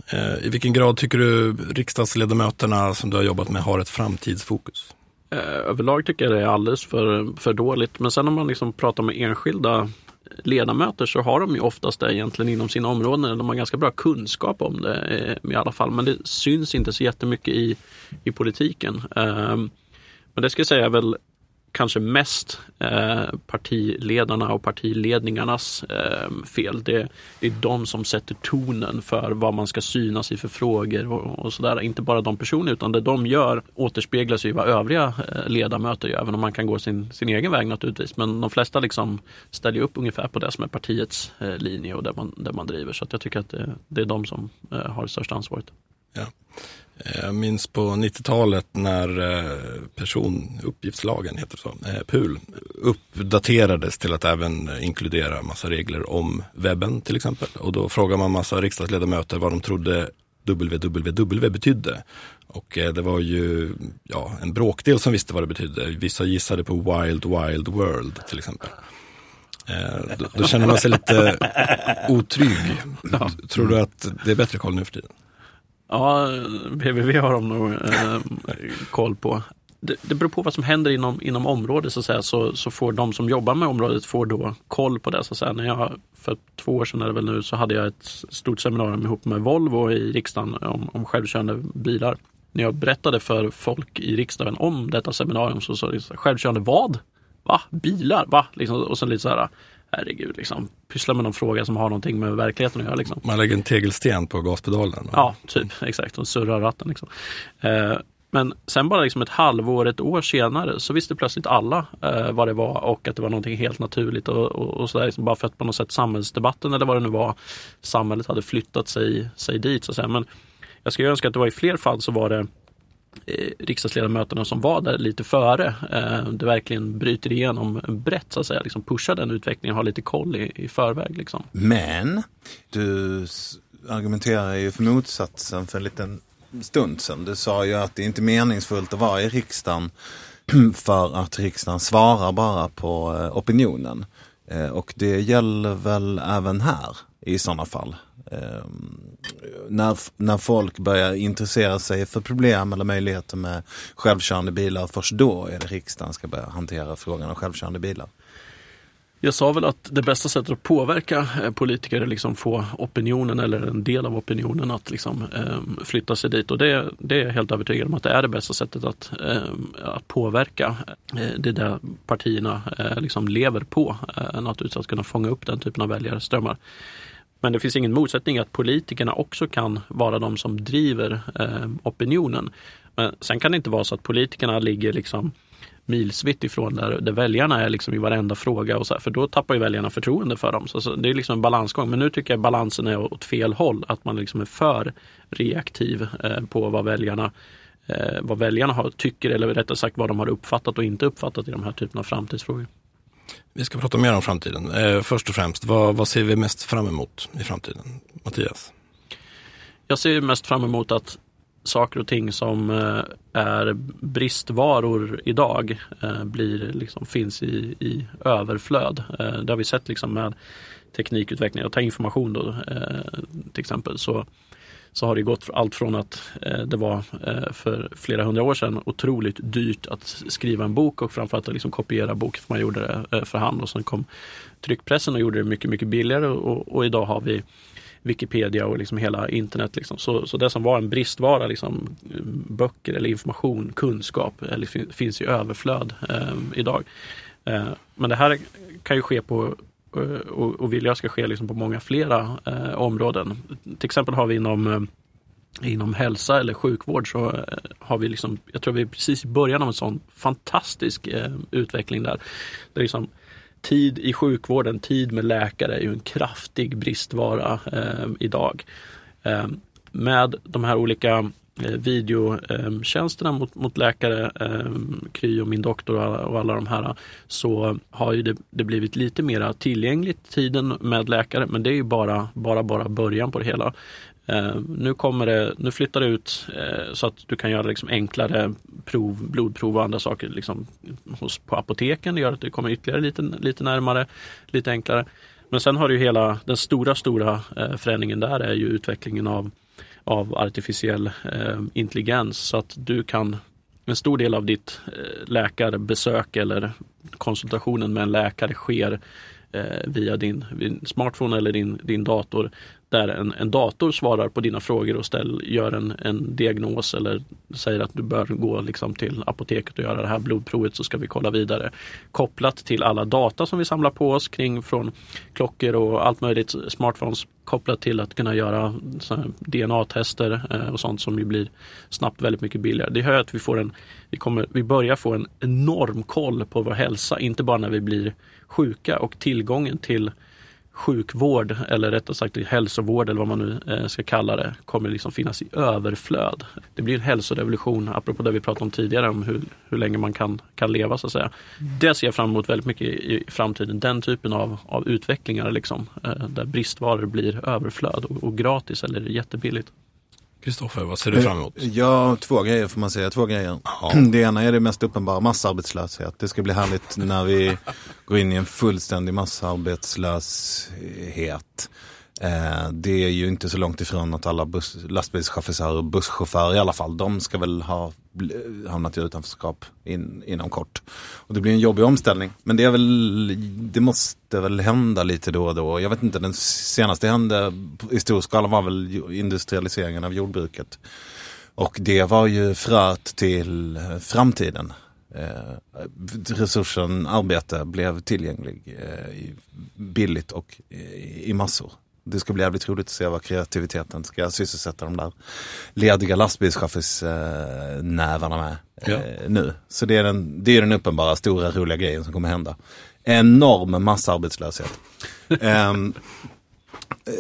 Eh, I vilken grad tycker du riksdagsledamöterna som du har jobbat med har ett framtidsfokus? Eh, överlag tycker jag det är alldeles för, för dåligt. Men sen om man liksom pratar med enskilda ledamöter så har de ju oftast det egentligen inom sina områden. De har ganska bra kunskap om det eh, i alla fall. Men det syns inte så jättemycket i, i politiken. Eh, men det ska jag säga är väl kanske mest eh, partiledarna och partiledningarnas eh, fel. Det är de som sätter tonen för vad man ska synas i för frågor och, och sådär. Inte bara de personerna utan det de gör återspeglas i vad övriga eh, ledamöter gör. Även om man kan gå sin, sin egen väg naturligtvis. Men de flesta liksom ställer upp ungefär på det som är partiets eh, linje och det man, det man driver. Så att jag tycker att det, det är de som eh, har det största ansvaret. Ja. Eh, Jag minns på 90-talet när eh, personuppgiftslagen, heter så, eh, PUL, uppdaterades till att även inkludera massa regler om webben till exempel. Och då frågade man massa riksdagsledamöter vad de trodde www betydde. Och det var ju ja, en bråkdel som visste vad det betydde. Vissa gissade på Wild Wild World till exempel. Då, då känner man sig lite otrygg. Tror du att det är bättre koll nu för tiden? Ja, BBV har de nog eh, koll på. Det, det beror på vad som händer inom, inom området så, att säga, så, så får de som jobbar med området får då koll på det. Så att säga. När jag, för två år sedan är det väl nu, så hade jag ett stort seminarium ihop med Volvo i riksdagen om, om självkörande bilar. När jag berättade för folk i riksdagen om detta seminarium så sa de självkörande vad? Va? Bilar? Va? Liksom, och sen lite så här, herregud, liksom, pyssla med någon fråga som har någonting med verkligheten att göra. Liksom. Man lägger en tegelsten på gaspedalen. och- Ja, typ. Exakt. Och surrar ratten. Liksom. Eh, men sen bara liksom ett halvår, ett år senare så visste plötsligt alla eh, vad det var och att det var någonting helt naturligt. Och, och, och sådär, liksom bara för att på något sätt samhällsdebatten eller vad det nu var, samhället hade flyttat sig, sig dit. Så att säga. Men jag skulle önska att det var i fler fall så var det Eh, riksdagsledamöterna som var där lite före. Eh, det verkligen bryter igenom brett så att säga. Liksom pushar den utvecklingen, har lite koll i, i förväg. Liksom. Men du argumenterar ju för motsatsen för en liten stund sedan. Du sa ju att det inte är meningsfullt att vara i riksdagen för att riksdagen svarar bara på eh, opinionen. Och det gäller väl även här i sådana fall. Eh, När, när folk börjar intressera sig för problem eller möjligheter med självkörande bilar, först då är det riksdagen ska börja hantera frågan om självkörande bilar. Jag sa väl att det bästa sättet att påverka eh, politiker är liksom få opinionen eller en del av opinionen att liksom, eh, flytta sig dit. Och det, det är jag helt övertygad om att det är det bästa sättet att, eh, att påverka. Eh, det där partierna eh, liksom lever på. Eh, naturligtvis att kunna fånga upp den typen av väljarströmmar. Men det finns ingen motsättning att politikerna också kan vara de som driver eh, opinionen. Men sen kan det inte vara så att politikerna ligger liksom milsvitt ifrån där, där väljarna är liksom i varenda fråga. Och så här, för då tappar ju väljarna förtroende för dem. Så, så det är liksom en balansgång. Men nu tycker jag balansen är åt fel håll. Att man liksom är för reaktiv eh, på vad väljarna eh, vad väljarna har, tycker eller rättare sagt vad de har uppfattat och inte uppfattat i de här typen av framtidsfrågor. Vi ska prata mer om framtiden. Eh, först och främst, vad, vad ser vi mest fram emot i framtiden? Mattias? Jag ser mest fram emot att saker och ting som eh, är bristvaror idag eh, blir, liksom, finns i, i överflöd. Eh, det har vi sett liksom med teknikutveckling jag ta information då, till exempel. Så, så har det gått allt från att eh, det var eh, för flera hundra år sedan otroligt dyrt att skriva en bok och framförallt att liksom kopiera boken för man gjorde det för hand och sen kom tryckpressen och gjorde det mycket, mycket billigare och, och idag har vi Wikipedia och liksom hela internet. Liksom. Så, så det som var en bristvara, liksom, böcker eller information, kunskap, eller, finns i överflöd eh, idag. Eh, men det här kan ju ske på Eh, och, och vill jag ska ske liksom på många flera eh, områden. Till exempel har vi inom eh, Inom hälsa eller sjukvård så eh, har vi liksom, jag tror vi är precis i början av en sån fantastisk eh, utveckling där. där liksom, tid i sjukvården, tid med läkare är ju en kraftig bristvara eh, idag. Eh, med de här olika Eh, videotjänsterna eh, mot, mot läkare, eh, Kry och Min doktor och alla, och alla de här, så har ju det, det blivit lite mera tillgängligt tiden med läkare, men det är ju bara, bara, bara början på det hela. Eh, nu, kommer det, nu flyttar det ut eh, så att du kan göra liksom enklare prov, blodprov och andra saker liksom, hos, på apoteken. Det gör att det kommer ytterligare lite, lite närmare, lite enklare. Men sen har du ju hela den stora, stora eh, förändringen där är ju utvecklingen av, av artificiell eh, intelligens. Så att du kan en stor del av ditt eh, läkarbesök eller konsultationen med en läkare sker eh, via din, din smartphone eller din, din dator där en, en dator svarar på dina frågor och ställ, gör en, en diagnos eller säger att du bör gå liksom till apoteket och göra det här blodprovet så ska vi kolla vidare. Kopplat till alla data som vi samlar på oss kring från klockor och allt möjligt smartphones kopplat till att kunna göra DNA-tester eh, och sånt som ju blir snabbt väldigt mycket billigare. Det gör att vi får en, vi, kommer, vi börjar få en enorm koll på vår hälsa, inte bara när vi blir sjuka och tillgången till sjukvård eller rättare sagt hälsovård eller vad man nu eh, ska kalla det kommer liksom finnas i överflöd. Det blir en hälsorevolution apropå det vi pratade om tidigare om hur, hur länge man kan, kan leva så att säga. Det ser jag fram emot väldigt mycket i, i framtiden. Den typen av, av utvecklingar liksom, eh, där bristvaror blir överflöd och, och gratis eller jättebilligt. Kristoffer, vad ser du fram emot? Ja, två grejer får man säga. Två grejer. Ja. Det ena är det mest uppenbara, massarbetslöshet. Det ska bli härligt när vi går in i en fullständig massarbetslöshet. Eh, det är ju inte så långt ifrån att alla buss, lastbilschaufförer och busschaufförer i alla fall, de ska väl ha hamnat i utanförskap in, inom kort. Och det blir en jobbig omställning. Men det är väl, det måste väl hända lite då och då. Jag vet inte, den senaste hände i stor skala var väl industrialiseringen av jordbruket. Och det var ju fröet till framtiden. Eh, resursen arbete blev tillgänglig eh, billigt och eh, i massor. Det ska bli jävligt roligt att se vad kreativiteten ska sysselsätta de där lediga lastbilschaffisnävarna med eh, Ja. nu. Så det är, den, det är den uppenbara stora roliga grejen som kommer hända. Enorm massarbetslöshet. Ehm,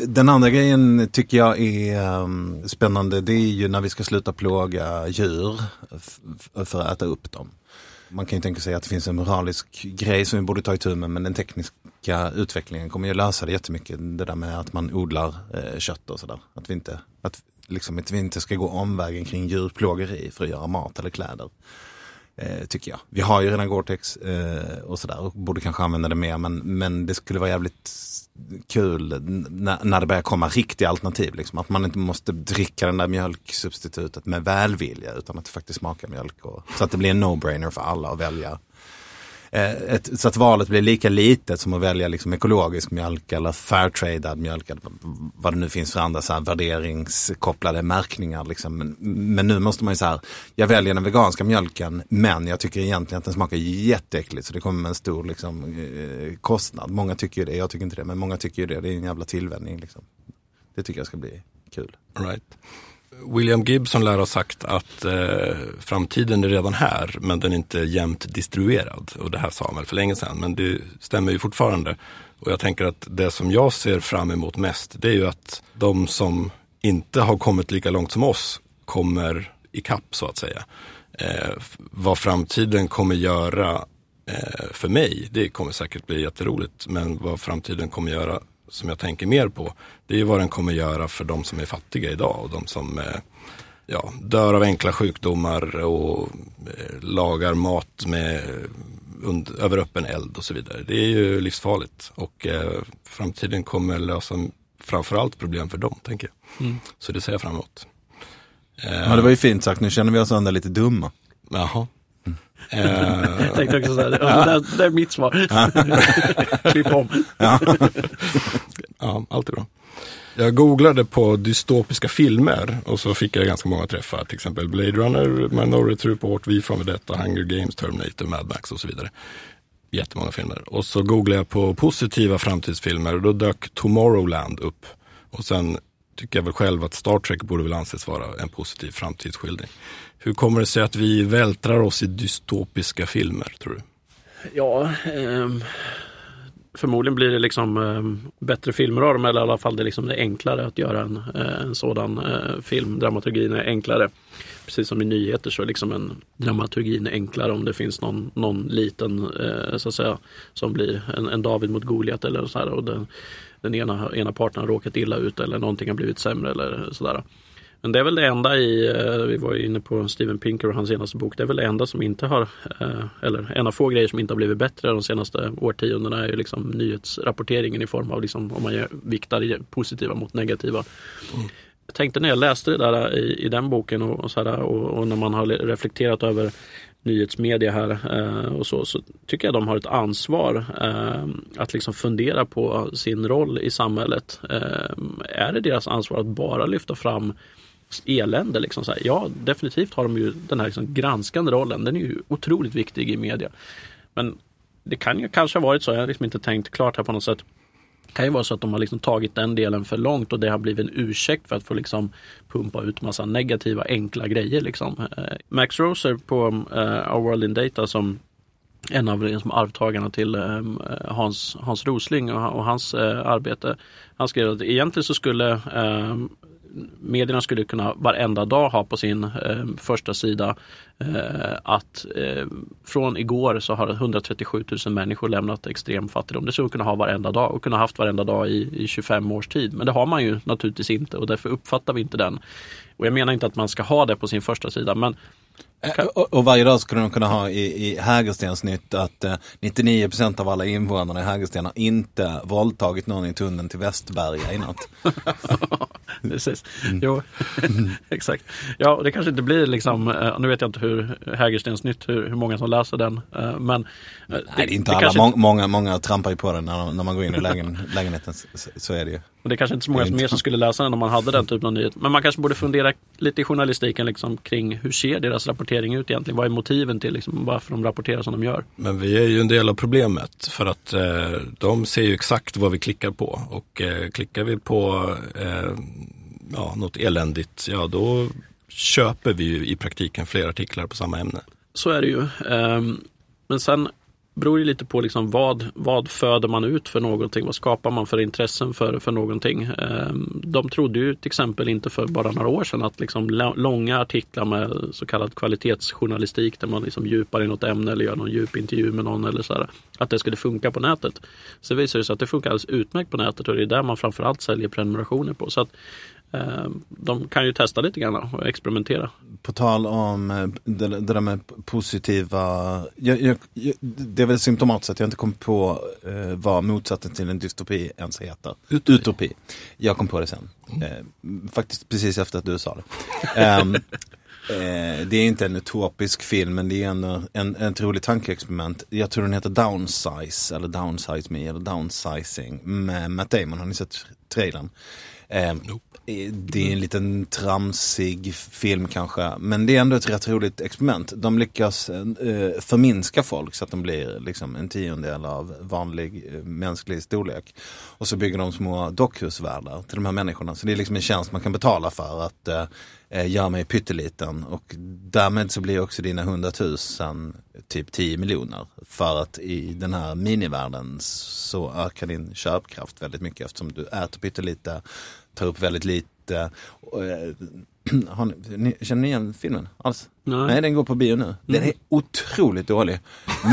den andra grejen tycker jag är um, spännande. Det är ju när vi ska sluta plåga djur för att äta upp dem. Man kan ju tänka sig att det finns en moralisk grej som vi borde ta itu med men den tekniska utvecklingen kommer ju lösa det jättemycket. Det där med att man odlar eh, kött och sådär. Att vi inte, att, liksom, att vi inte ska gå omvägen kring djurplågeri för att göra mat eller kläder. Eh, tycker jag. Vi har ju redan Gore-Tex eh, och sådär och borde kanske använda det mer men, men det skulle vara jävligt kul när, när det börjar komma riktiga alternativ. Liksom. Att man inte måste dricka den där mjölksubstitutet med välvilja utan att det faktiskt smakar mjölk. Och, så att det blir en no-brainer för alla att välja. Eh, ett, så att valet blir lika litet som att välja liksom ekologisk mjölk eller fairtradad mjölk. Vad- det nu finns för andra så här värderingskopplade märkningar. Liksom. Men, men nu måste man ju så här, jag väljer den veganska mjölken men jag tycker egentligen att den smakar jätteäckligt så det kommer med en stor liksom, eh, kostnad. Många tycker ju det, jag tycker inte det, men många tycker ju det. Det är en jävla tillvänjning. Liksom. Det tycker jag ska bli kul. Right. William Gibson lär ha sagt att eh, framtiden är redan här men den är inte jämnt distribuerad. Och det här sa han väl för länge sedan men det stämmer ju fortfarande. Och jag tänker att det som jag ser fram emot mest det är ju att de som inte har kommit lika långt som oss kommer ikapp så att säga. Eh, vad framtiden kommer göra eh, för mig, det kommer säkert bli jätteroligt. Men vad framtiden kommer göra som jag tänker mer på, det är ju vad den kommer göra för de som är fattiga idag och de som eh, ja, dör av enkla sjukdomar och eh, lagar mat med und, över öppen eld och så vidare. Det är ju livsfarligt och eh, framtiden kommer lösa framförallt problem för dem, tänker jag. Mm. Så det ser jag fram emot. Eh, Ja, det var ju fint sagt, nu känner vi oss ändå lite dumma. Jaha. Eh, Jag tänkte också säga det. Ja, det, där, det är mitt svar. Klipp om. Ja, allt är bra. Jag googlade på dystopiska filmer och så fick jag ganska många träffar. Till exempel Blade Runner, Minority Report, Vi från Vedetta, Hunger Games, Terminator, Mad Max och så vidare. Jättemånga filmer. Och så googlade jag på positiva framtidsfilmer och då dök Tomorrowland upp. Och sen tycker jag väl själv att Star Trek borde väl anses vara en positiv framtidsskildring. Hur kommer det sig att vi vältrar oss i dystopiska filmer, tror du? Ja, eh, förmodligen blir det liksom eh, bättre filmer av dem eller i alla fall det, är liksom det är enklare att göra en, eh, en sådan eh, film. Dramaturgin är enklare. Precis som i nyheter så är liksom en dramaturgin enklare om det finns någon, någon liten eh, så att säga som blir en, en David mot Goliat eller så här och den, den ena, ena parten har råkat illa ut eller någonting har blivit sämre eller sådär. Men det är väl det enda i, eh, vi var inne på Steven Pinker och hans senaste bok, det är väl det enda som inte har, eh, eller en av få grejer som inte har blivit bättre de senaste årtiondena är ju liksom nyhetsrapporteringen i form av liksom, om man viktar positiva mot negativa. Jag tänkte när jag läste det där i, i den boken och, och, här, och, och när man har reflekterat över nyhetsmedia här eh, och så, så tycker jag de har ett ansvar eh, att liksom fundera på sin roll i samhället. Eh, är det deras ansvar att bara lyfta fram elände? Liksom så här? Ja, definitivt har de ju den här liksom granskande rollen. Den är ju otroligt viktig i media. Men det kan ju kanske ha varit så, jag har liksom inte tänkt klart här på något sätt. Det kan ju vara så att de har liksom tagit den delen för långt och det har blivit en ursäkt för att få liksom pumpa ut massa negativa enkla grejer. Liksom. Eh, Max Roser på eh, uh, Our World in Data som en av liksom arvtagarna till um, Hans, Hans Rosling och, och hans uh, arbete. Han skrev att egentligen så skulle eh, medierna skulle kunna varenda dag ha på sin eh, första sida eh, att eh, från igår så har 137 000 människor lämnat extrem fattigdom. Det skulle man kunna ha varenda dag och kunna haft varenda dag i, i 25 års tid. Men det har man ju naturligtvis inte och därför uppfattar vi inte den. Och jag menar inte att man ska ha det på sin första sida men och, och varje dag skulle de kunna ha i, i Hägerstensnytt att eh, 99% av alla invånarna i Hägersten har inte våldtagit någon i tunneln till Västberga i natt. Precis. Jo, exakt. Ja, det kanske inte blir liksom, eh, nu vet jag inte hur Hägerstensnytt, hur, hur många som läser den. eh, Men eh, Nej, det är inte alla. kanske Mång, många, många trampar ju på den när, när man går in i lägen, lägenheten. Så, så är det ju. Och det är kanske inte så många Det är mer som skulle läsa den om man hade den typen av nyhet. Men man kanske borde fundera lite i journalistiken liksom, kring hur ser deras rapportering ut egentligen? Vad är motiven till liksom, varför de rapporterar som de gör? Men vi är ju en del av problemet för att eh, de ser ju exakt vad vi klickar på och eh, klickar vi på eh, ja, något eländigt, ja då köper vi ju i praktiken fler artiklar på samma ämne. Så är det ju. Ehm, Men sen beror ju lite på liksom vad, vad föder man ut för någonting? Vad skapar man för intressen för, för någonting? Ehm, de trodde ju till exempel inte för bara några år sedan att liksom långa artiklar med så kallad kvalitetsjournalistik där man liksom djupar i något ämne eller gör någon djup intervju med någon eller så här, att det skulle funka på nätet. Så visar det sig att det funkar alldeles utmärkt på nätet och det är där man framförallt säljer prenumerationer på. Så att de kan ju testa lite grann och experimentera. På tal om eh, det, det där med positiva, jag, jag, det är väl symptomatiskt att jag inte kom på eh, vad motsatsen till en dystopi ens heter. Utopi. Jag kom på det sen. Eh, faktiskt precis efter att du sa det. Ehm, eh, det är inte en utopisk film men det är en, en, ett roligt tankeexperiment. Jag tror den heter Downsize eller Downsize Me eller Downsizing med Matt Damon. Har ni sett trailern? Eh, det är en liten tramsig film kanske, men det är ändå ett rätt roligt experiment. De lyckas eh, förminska folk så att de blir liksom en tiondel av vanlig eh, mänsklig storlek. Och så bygger de små dockhusvärldar till de här människorna. Så det är liksom en tjänst man kan betala för att eh, mig pytteliten. Och därmed så blir också dina hundratusen typ 10 miljoner. För att i den här minivärlden så ökar din köpkraft väldigt mycket eftersom du äter pyttelite, tar upp väldigt lite. Eh, Ni, ni, känner ni igen filmen alls? Nej. Nej, den går på bio nu. Den är otroligt dålig.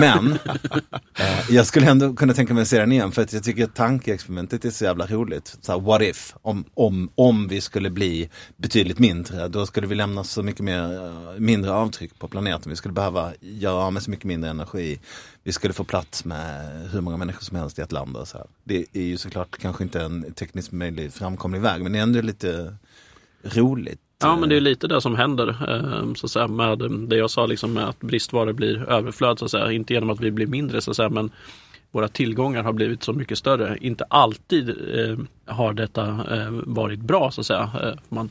Men eh, jag skulle ändå kunna tänka mig att se den igen för att jag tycker att tankeexperimentet är så jävla roligt. Så här, what if? Om, om, om vi skulle bli betydligt mindre, då skulle vi lämna så mycket mer, eh, mindre avtryck på planeten. Vi skulle behöva göra av med så mycket mindre energi. Vi skulle få plats med hur många människor som helst i ett land. Och så här. Det är ju såklart kanske inte en tekniskt möjlig framkomlig väg, men det är ändå lite roligt. Ja, men det är lite det som händer ehm, så att säga, med det jag sa liksom med att bristvaror blir överflöd. Så att säga. Inte genom att vi blir mindre, så att säga, men våra tillgångar har blivit så mycket större. Inte alltid eh, har detta eh, varit bra, så att säga. Ehm, man,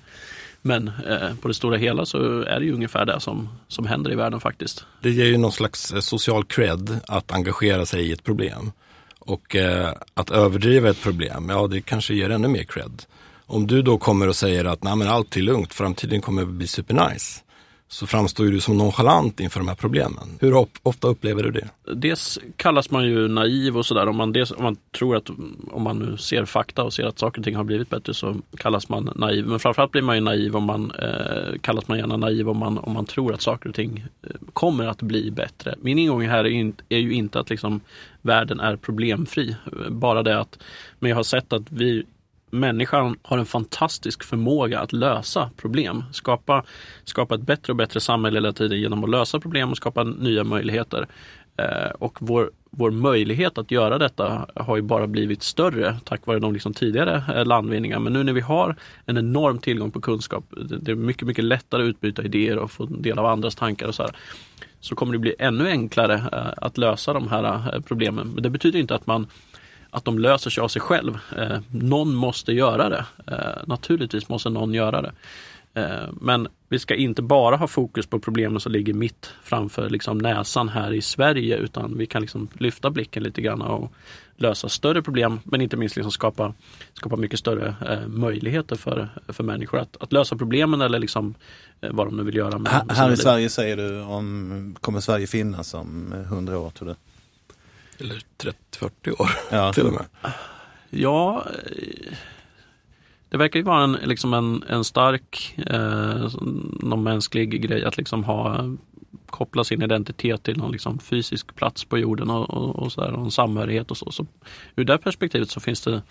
men eh, på det stora hela så är det ju ungefär det som, som händer i världen faktiskt. Det ger ju någon slags eh, social cred att engagera sig i ett problem. Och eh, att överdriva ett problem, ja det kanske ger ännu mer cred. Om du då kommer och säger att Nej, men allt är lugnt, framtiden kommer att bli supernice. Så framstår du som nonchalant inför de här problemen. Hur ofta upplever du det? Dels kallas man ju naiv och sådär. Om man, dels, om man tror att om man nu ser fakta och ser att saker och ting har blivit bättre så kallas man naiv. Men framförallt blir man ju naiv om man eh, kallas man gärna naiv om man, om man tror att saker och ting eh, kommer att bli bättre. Min ingång här är, ju inte- är ju inte att liksom världen är problemfri. Bara det att, men jag har sett att vi människan har en fantastisk förmåga att lösa problem. Skapa, skapa ett bättre och bättre samhälle hela tiden genom att lösa problem och skapa nya möjligheter. Eh, och vår, vår möjlighet att göra detta har ju bara blivit större tack vare de liksom tidigare eh, landvinningarna. Men nu när vi har en enorm tillgång på kunskap, det, är mycket, mycket lättare att utbyta idéer och få del av andras tankar och så här så kommer det bli ännu enklare eh, att lösa de här eh, problemen. Men det betyder inte att man att de löser sig av sig själv. Eh, någon måste göra det. Eh, naturligtvis måste någon göra det. Eh, men vi ska inte bara ha fokus på problemen som ligger mitt framför liksom, näsan här i Sverige utan vi kan liksom lyfta blicken lite grann och lösa större problem men inte minst liksom skapa, skapa mycket större eh, möjligheter för, för människor att, att lösa problemen eller liksom, eh, vad de nu vill göra. Med, Här, med här sina i. Sverige säger du om, kommer Sverige finnas om 100 år tror du? Eller 30-40 år Ja. till och med. Ja, eh, det verkar ju vara en, liksom en, en stark eh, någon mänsklig grej att liksom ha koppla sin identitet till någon liksom fysisk plats på jorden och, och, och, så där, och en samhörighet och så. så. Ur det perspektivet så finns det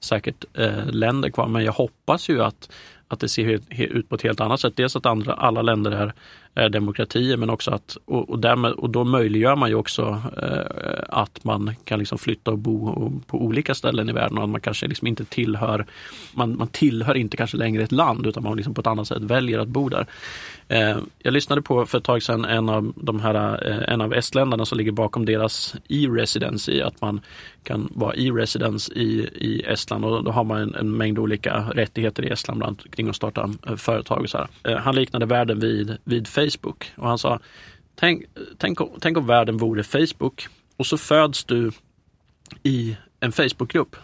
säkert eh, länder kvar men jag hoppas ju att, att det ser ut på ett helt annat sätt. Dels att andra, alla länder är Eh, demokratier men också att och, och, därmed, och då möjliggör man ju också eh, att man kan liksom flytta och bo och, på olika ställen i världen och att man kanske liksom inte tillhör man, man tillhör inte kanske längre ett land utan man liksom på ett annat sätt väljer att bo där. Eh, jag lyssnade på för ett tag sedan en av de här eh, en av estländarna som ligger bakom deras e-residency att man kan vara e-residence i, i Estland och då har man en, en mängd olika rättigheter i Estland bland annat kring att starta eh, företag och så här. Eh, han liknade världen vid, vid Facebook Facebook. Och han sa tänk, tänk, om- tänk om världen vore Facebook. Och så föds du i en Facebookgrupp.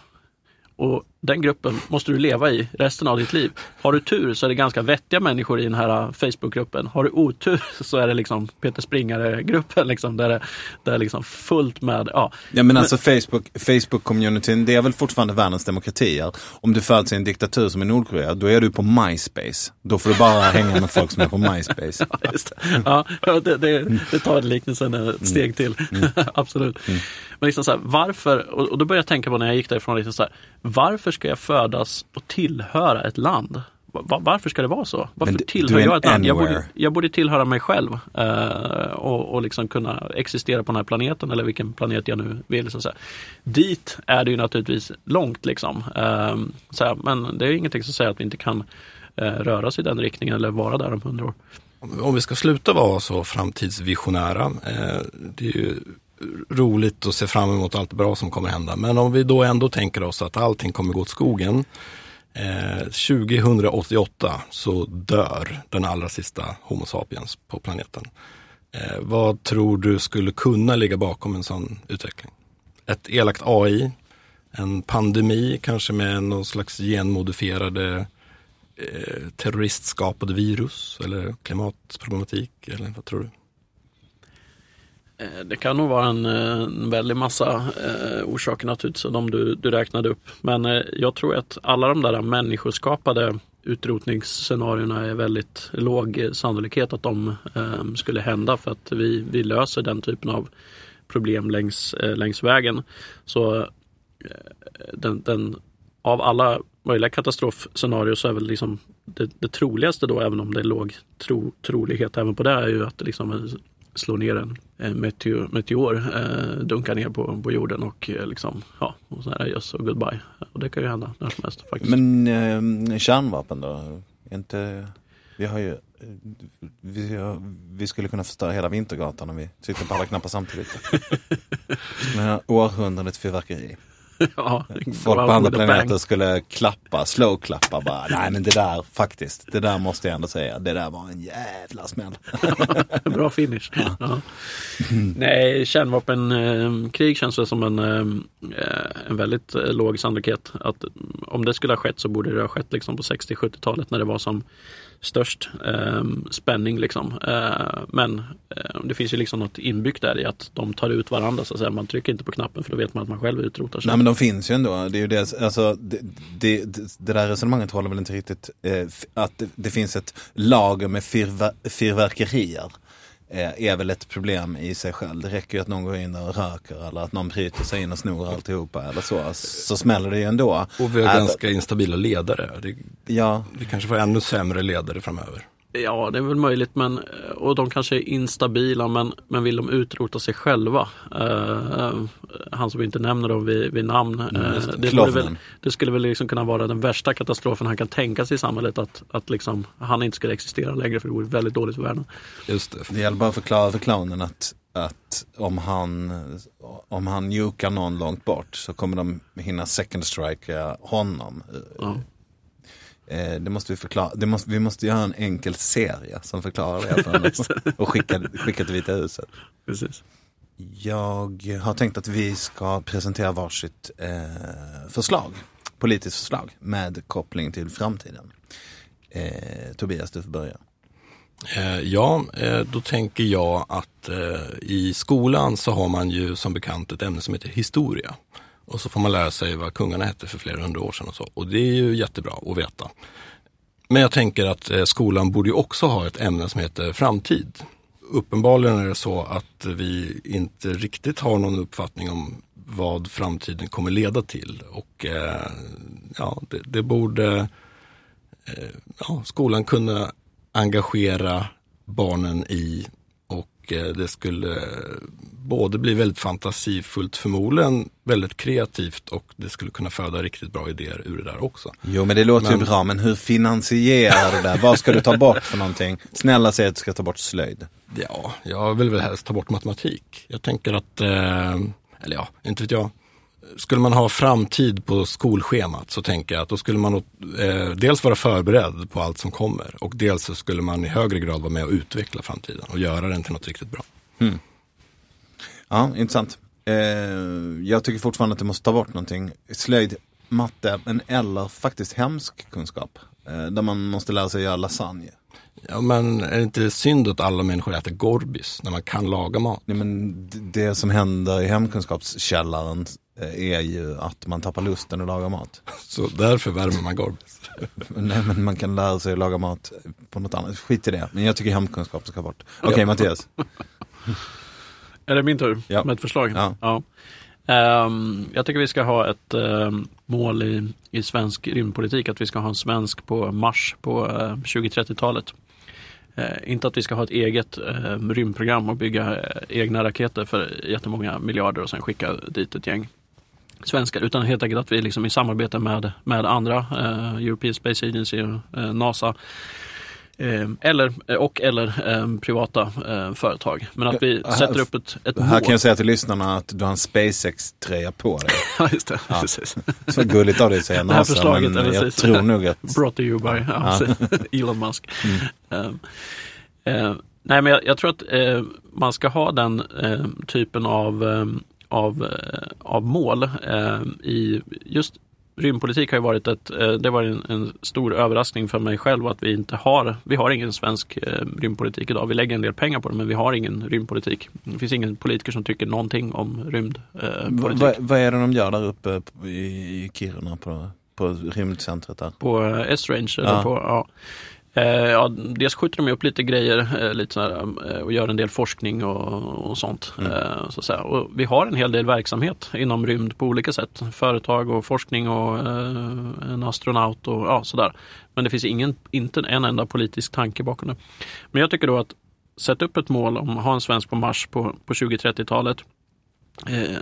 Och den gruppen måste du leva i resten av ditt liv. Har du tur så är det ganska vettiga människor i den här uh, Facebookgruppen. Har du otur så är det liksom Peter Springare-gruppen liksom, där det, där är liksom fullt med, ja, Ja men alltså Facebook, Facebook-communityn, det är väl fortfarande världens demokratier. Om du föds i en diktatur som i Nordkorea, då är du på MySpace. Då får du bara hänga med folk som är på MySpace. Ja, just det. Ja, det, det, det tar liknelsen ett steg till. Absolut. Men liksom så här, varför, och, och då började jag tänka på när jag gick därifrån, liksom så här, varför ska jag födas och tillhöra ett land? Va- Varför ska det vara så? Varför Men tillhör jag ett land? Jag borde, jag borde tillhöra mig själv eh, och, och liksom kunna existera på den här planeten eller vilken planet jag nu vill. Så att säga. Dit är det ju naturligtvis långt liksom. Eh, så här, men det är ju ingenting som säger att vi inte kan eh, röra oss i den riktningen eller vara där om hundra år. Om om vi ska sluta vara så framtidsvisionära, eh, det är ju roligt och ser fram emot allt bra som kommer hända. Men om vi då ändå tänker oss att allting kommer gå åt skogen. Eh, 2088 så dör den allra sista Homo sapiens på planeten. Eh, vad tror du skulle kunna ligga bakom en sån utveckling? Ett elakt AI, en pandemi kanske med någon slags genmodifierade eh, terroristskapade virus eller klimatproblematik eller vad tror du? Eh, det kan nog vara en, en väldig massa eh, orsaker naturligtvis, de du, du räknade upp. Men eh, jag tror att alla de där människoskapade utrotningsscenarierna är väldigt låg eh, sannolikhet att de eh, skulle hända för att vi, vi löser den typen av problem längs, eh, längs vägen. Så eh, den, den, av alla möjliga katastrofscenarier så är väl liksom det, det troligaste då, även om det är låg tro, trolighet även på det, är ju att liksom slår ner en, en meteor, meteor eh, dunkar ner på, på jorden och eh, liksom, ja, och så är det just och goodbye. Och det kan ju hända när som helst faktiskt. Men eh, kärnvapen då? Inte, vi har ju, eh, vi, har, vi skulle kunna förstöra hela Vintergatan om vi tryckte på alla knappar samtidigt. Skulle ha århundradets fyrverkeri. ja, Folk på andra planeter skulle klappa, slow-klappa bara. Nej men det där faktiskt, det där måste jag ändå säga. Det där var en jävla smäll. Bra finish. Ja. Nej, kärnvapenkrig känns det som en, eh, en väldigt eh, låg sannolikhet. Att om det skulle ha skett så borde det ha skett liksom på 60-70-talet när det var som störst eh, spänning. Liksom. Eh, men eh, det finns ju liksom något inbyggt där i att de tar ut varandra. Så att säga. Man trycker inte på knappen för då vet man att man själv utrotar sig. Nej men de finns ju ändå. Det, är ju dels, alltså, det, det, det där resonemanget håller väl inte riktigt. Eh, att det, det finns ett lager med fyrver, fyrverkerier. Eh, är väl ett problem i sig själv. Det räcker ju att någon går in och röker eller att någon bryter sig in och snor alltihopa eller så. Så smäller det ju ändå. Och vi har ganska instabila ledare. Det, Ja, vi kanske får ännu sämre ledare framöver. Ja, det är väl möjligt. Men, och de kanske är instabila, men, men vill de utrota sig själva? Eh, han som inte nämner dem vid, vid namn. eh, just det. det, väl, det skulle väl liksom kunna vara den värsta katastrofen han kan tänka sig i samhället. Att, att liksom, han inte skulle existera längre, för det vore väldigt dåligt för världen. Just det. det gäller bara att förklara för clownen att, att om han, om han jukar någon långt bort så kommer de hinna second strike honom. Ja. Eh, det måste vi förklara. Det måste, vi måste göra en enkel serie som förklarar det för honom. och skicka, skicka till Vita huset. Precis. Jag har tänkt att vi ska presentera varsitt eh, förslag. Politiskt förslag med koppling till framtiden. Eh, Tobias, du får börja. Eh, ja, eh, då tänker jag att eh, i skolan så har man ju som bekant ett ämne som heter historia. Och så får man lära sig vad kungarna hette för flera hundra år sedan och så. Och det är ju jättebra att veta. Men jag tänker att eh, skolan borde ju också ha ett ämne som heter framtid. Uppenbarligen är det så att vi inte riktigt har någon uppfattning om vad framtiden kommer leda till. Och eh, ja, det, det borde eh, ja, skolan kunna engagera barnen i och eh, det skulle både bli väldigt fantasifullt, förmodligen väldigt kreativt och det skulle kunna föda riktigt bra idéer ur det där också. Jo men det låter Men- ju bra, men hur finansierar du det? Vad ska du ta bort för någonting? Snälla säg att du ska ta bort slöjd. Ja, jag vill väl helst ta bort matematik. Jag tänker att, eh, eller ja, inte vet jag. Skulle man ha framtid på skolschemat så tänker jag att då skulle man eh, dels vara förberedd på allt som kommer och dels så skulle man i högre grad vara med och utveckla framtiden och göra den till något riktigt bra. Hmm. Ja, intressant. Eh, jag tycker fortfarande att du måste ta bort någonting. Slöjd, matte, men eller faktiskt hemsk kunskap. Eh, där man måste lära sig göra lasagne. Ja, men är det inte synd att alla människor äter Gorbis när man kan laga mat? Nej, men det som händer i hemkunskapskällaren eh, är ju att man tappar lusten att laga mat. Så därför värmer man Gorbis. Nej, men man kan lära sig att laga mat på något annat. Skit i det. Men jag tycker hemkunskap ska bort. Okej Mattias. Är det min tur Ja. med ett förslag? Ja. Ehm, jag tycker vi ska ha ett ehm, mål i, i svensk rymdpolitik, att vi ska ha en svensk på Mars på eh, 2030-talet. Eh, inte att vi ska ha ett eget eh, rymdprogram och bygga eh, egna raketer för jättemånga miljarder och sen skicka dit ett gäng svenskar, utan helt enkelt att vi liksom i samarbete med, med andra, eh, European Space Agency och eh, NASA, eller, och eller eh, privata eh, företag. Men att vi sätter här- upp ett, ett Här mål. kan jag säga till lyssnarna att du har en SpaceX-tröja på dig. Ja, just det. Ja. Precis. Så gulligt av dig att säga Det här NASA, förslaget, men ja, jag precis. tror nog att... Brought to you by ja, Elon Musk. Mm. Um, eh, nej, men jag, jag tror att eh, man ska ha den eh, typen av, eh, av, eh, av mål eh, i just Rymdpolitik har ju varit ett, eh, det var en, en stor överraskning för mig själv att vi inte har, vi har ingen svensk eh, rymdpolitik idag. Vi lägger en del pengar på det men vi har ingen rymdpolitik. Det finns ingen politiker som tycker någonting om Va- rymdpolitik. va- Vad är det de gör där uppe i i Kiruna på på rymdcentret där? På eh, S-Range? Eller Ja. på, ja. Eh, ja, dels skjuter de upp lite grejer eh, lite så här, eh, och gör en del forskning och, och sånt. Mm. Så att säga. Och vi har en hel del verksamhet inom rymd på olika sätt. Företag och forskning och en astronaut och ja, sådär. Men det finns ingen, inte en enda politisk tanke bakom det. Men jag tycker då att sätta upp ett mål om att ha en svensk på Mars på, på 2030-talet. Eh,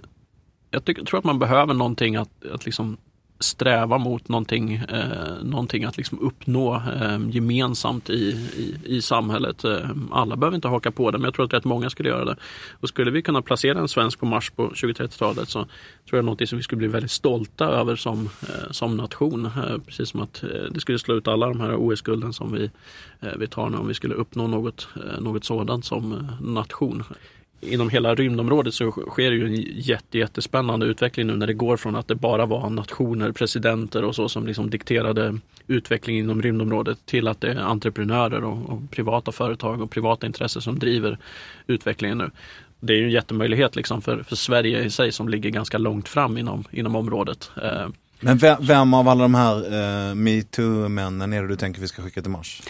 jag tycker, tror att man behöver någonting att, att liksom sträva mot någonting, eh, någonting att liksom uppnå eh, gemensamt i, i, i samhället. Eh, alla behöver inte haka på det, men jag tror att rätt många skulle göra det. Och skulle vi kunna placera en svensk på Mars på 2030-talet så tror jag det är någonting som vi skulle bli väldigt stolta över som, eh, som nation. Eh, precis som att eh, det skulle slå ut alla de här OS-gulden som vi, eh, vi tar nu om vi skulle uppnå något, eh, något sådant som eh, nation inom hela rymdområdet så sker ju en jätte, jättespännande utveckling nu när det går från att det bara var nationer, presidenter och så som liksom dikterade utvecklingen inom rymdområdet till att det är entreprenörer och, och privata företag och privata intressen som driver utvecklingen nu. Det är ju en jättemöjlighet liksom för, för Sverige i sig som ligger ganska långt fram inom, inom området. Eh, Men vem, vem av alla de här uh, metoo-männen är det du tänker vi ska skicka till Mars?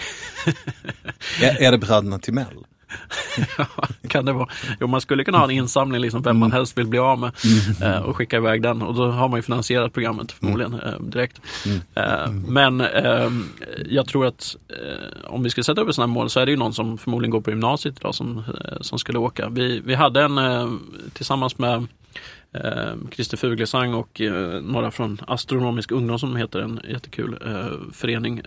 är, är det bröderna Timell? kan det vara. Jo, man skulle kunna ha en insamling, liksom, vem man helst vill bli av med eh, och skicka iväg den. Och då har man ju finansierat programmet förmodligen eh, direkt. Eh, men eh, jag tror att om vi ska sätta upp ett sådant här mål så är det ju någon som förmodligen går på gymnasiet idag som, som skulle åka. Vi, vi hade en tillsammans med eh, Christer Fuglesang och några från Astronomisk ungdom som heter en jättekul förening.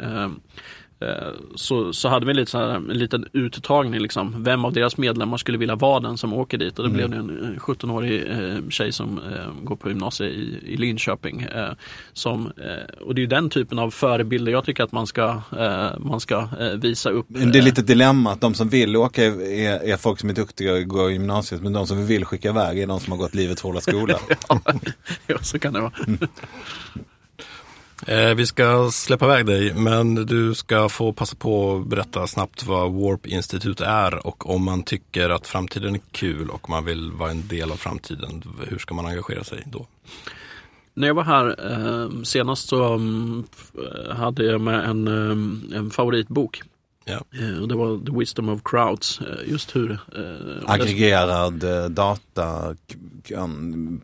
Eh, så, så hade vi lite så här, en liten uttagning, liksom. vem av deras medlemmar skulle vilja vara den som åker dit. Och det blev det en eh, 17-årig eh, tjej som eh, går på gymnasiet i, i Linköping. Eh, som, eh, och det är ju den typen av förebilder jag tycker att man ska, eh, man ska eh, visa upp. Det är lite ett dilemma att de som vill åka är, är, folk som är duktiga och går i gymnasiet men de som vi vill skicka iväg är de som har gått livets hårda skola. ja, så kan det vara. Eh, vi ska släppa iväg dig, men du ska få passa på att berätta snabbt vad Warp Institute är och om man tycker att framtiden är kul och man vill vara en del av framtiden, hur ska man engagera sig då? När jag var här eh, senast så f- hade jag med en, eh, en favoritbok. Ja. Eh, och det var The Wisdom of Crowds. Eh, just hur... Eh, Aggregerad eh, data kan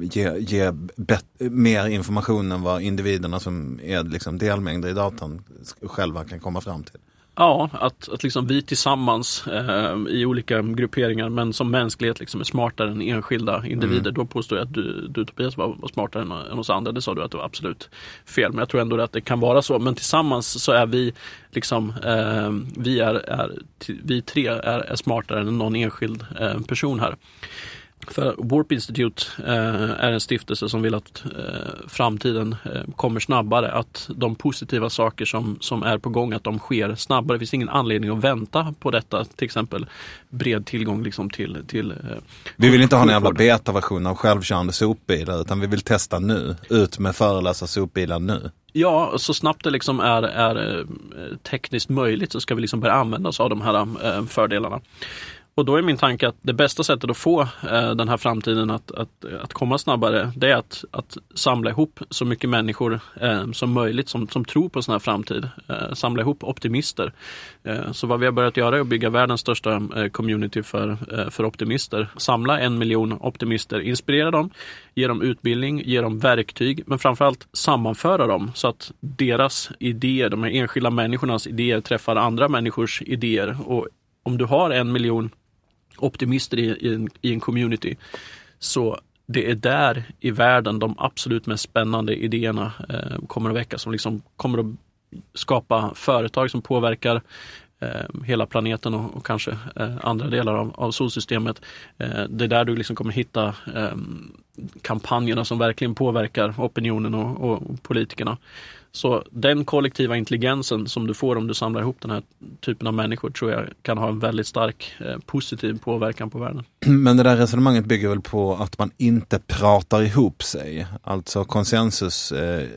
ge, ge bet, mer information än vad individerna som är liksom delmängder i datan själva kan komma fram till. Ja, att, att liksom vi tillsammans eh, i olika grupperingar men som mänsklighet liksom är smartare än enskilda individer. Då påstår jag att du, du Tobias var, var smartare än, än oss andra. Det sa du att det var absolut fel. Men jag tror ändå att det kan vara så. Men tillsammans så är vi liksom, eh, vi, är, är, vi tre är, är smartare än någon enskild eh, person här. För Warp Institute eh, är en stiftelse som vill att eh, framtiden eh, kommer snabbare. Att de positiva saker som, som är på gång, att de sker snabbare. Det finns ingen anledning att vänta på detta. Till exempel bred tillgång liksom till, till Vi vill inte ha en jävla betaversion av självkörande sopbilar utan vi vill testa nu. Ut med förelösa sopbilar nu. Ja, så snabbt det liksom är, är tekniskt möjligt så ska vi liksom börja använda oss av de här fördelarna. Och då är min tanke att det bästa sättet att få eh, den här framtiden att, att, att komma snabbare, det är att, att samla ihop så mycket människor eh, som möjligt som, som tror på en sån här framtid. Eh, samla ihop optimister. Eh, så vad vi har börjat göra är att bygga världens största eh, community för, eh, för optimister. Samla en miljon optimister, inspirera dem, ge dem utbildning, ge dem verktyg, men framförallt sammanföra dem så att deras idéer, de här enskilda människornas idéer träffar andra människors idéer. Och om du har en miljon optimister i, i, en, i en community. Så det är där i världen de absolut mest spännande idéerna eh, kommer att väckas. Som liksom kommer att skapa företag som påverkar eh, hela planeten och, och kanske eh, andra delar av, av solsystemet. Eh, det är där du liksom kommer hitta eh, kampanjerna som verkligen påverkar opinionen och, och politikerna. Så den kollektiva intelligensen som du får om du samlar ihop den här typen av människor tror jag kan ha en väldigt stark eh, positiv påverkan på världen. Men det där resonemanget bygger väl på att man inte pratar ihop sig. Alltså konsensus eh,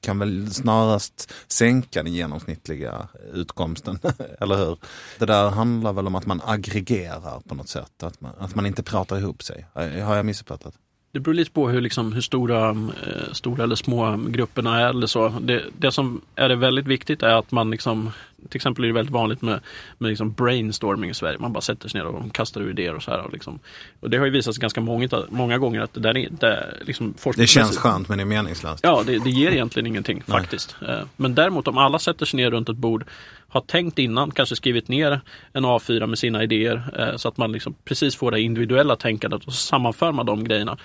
kan väl snarast sänka den genomsnittliga utkomsten, eller hur? Det där handlar väl om att man aggregerar på något sätt, att man, att man inte pratar ihop sig. Har jag missuppfattat? Det beror lite på hur, liksom, hur stora, eh, stora eller små grupperna är. Eller så. Det, det som är det väldigt viktigt är att man liksom, till exempel är det väldigt vanligt med, med liksom brainstorming i Sverige. Man bara sätter sig ner och kastar ur idéer och så här. Och, liksom. och det har ju visat sig ganska många, många gånger att det där är, det liksom Det känns skönt men det är meningslöst. Ja, det, det ger egentligen ingenting faktiskt. Eh, Men däremot om alla sätter sig ner runt ett bord, har tänkt innan, kanske skrivit ner en A4 med sina idéer eh, så att man liksom precis får det individuella tänkandet och så sammanför man de grejerna.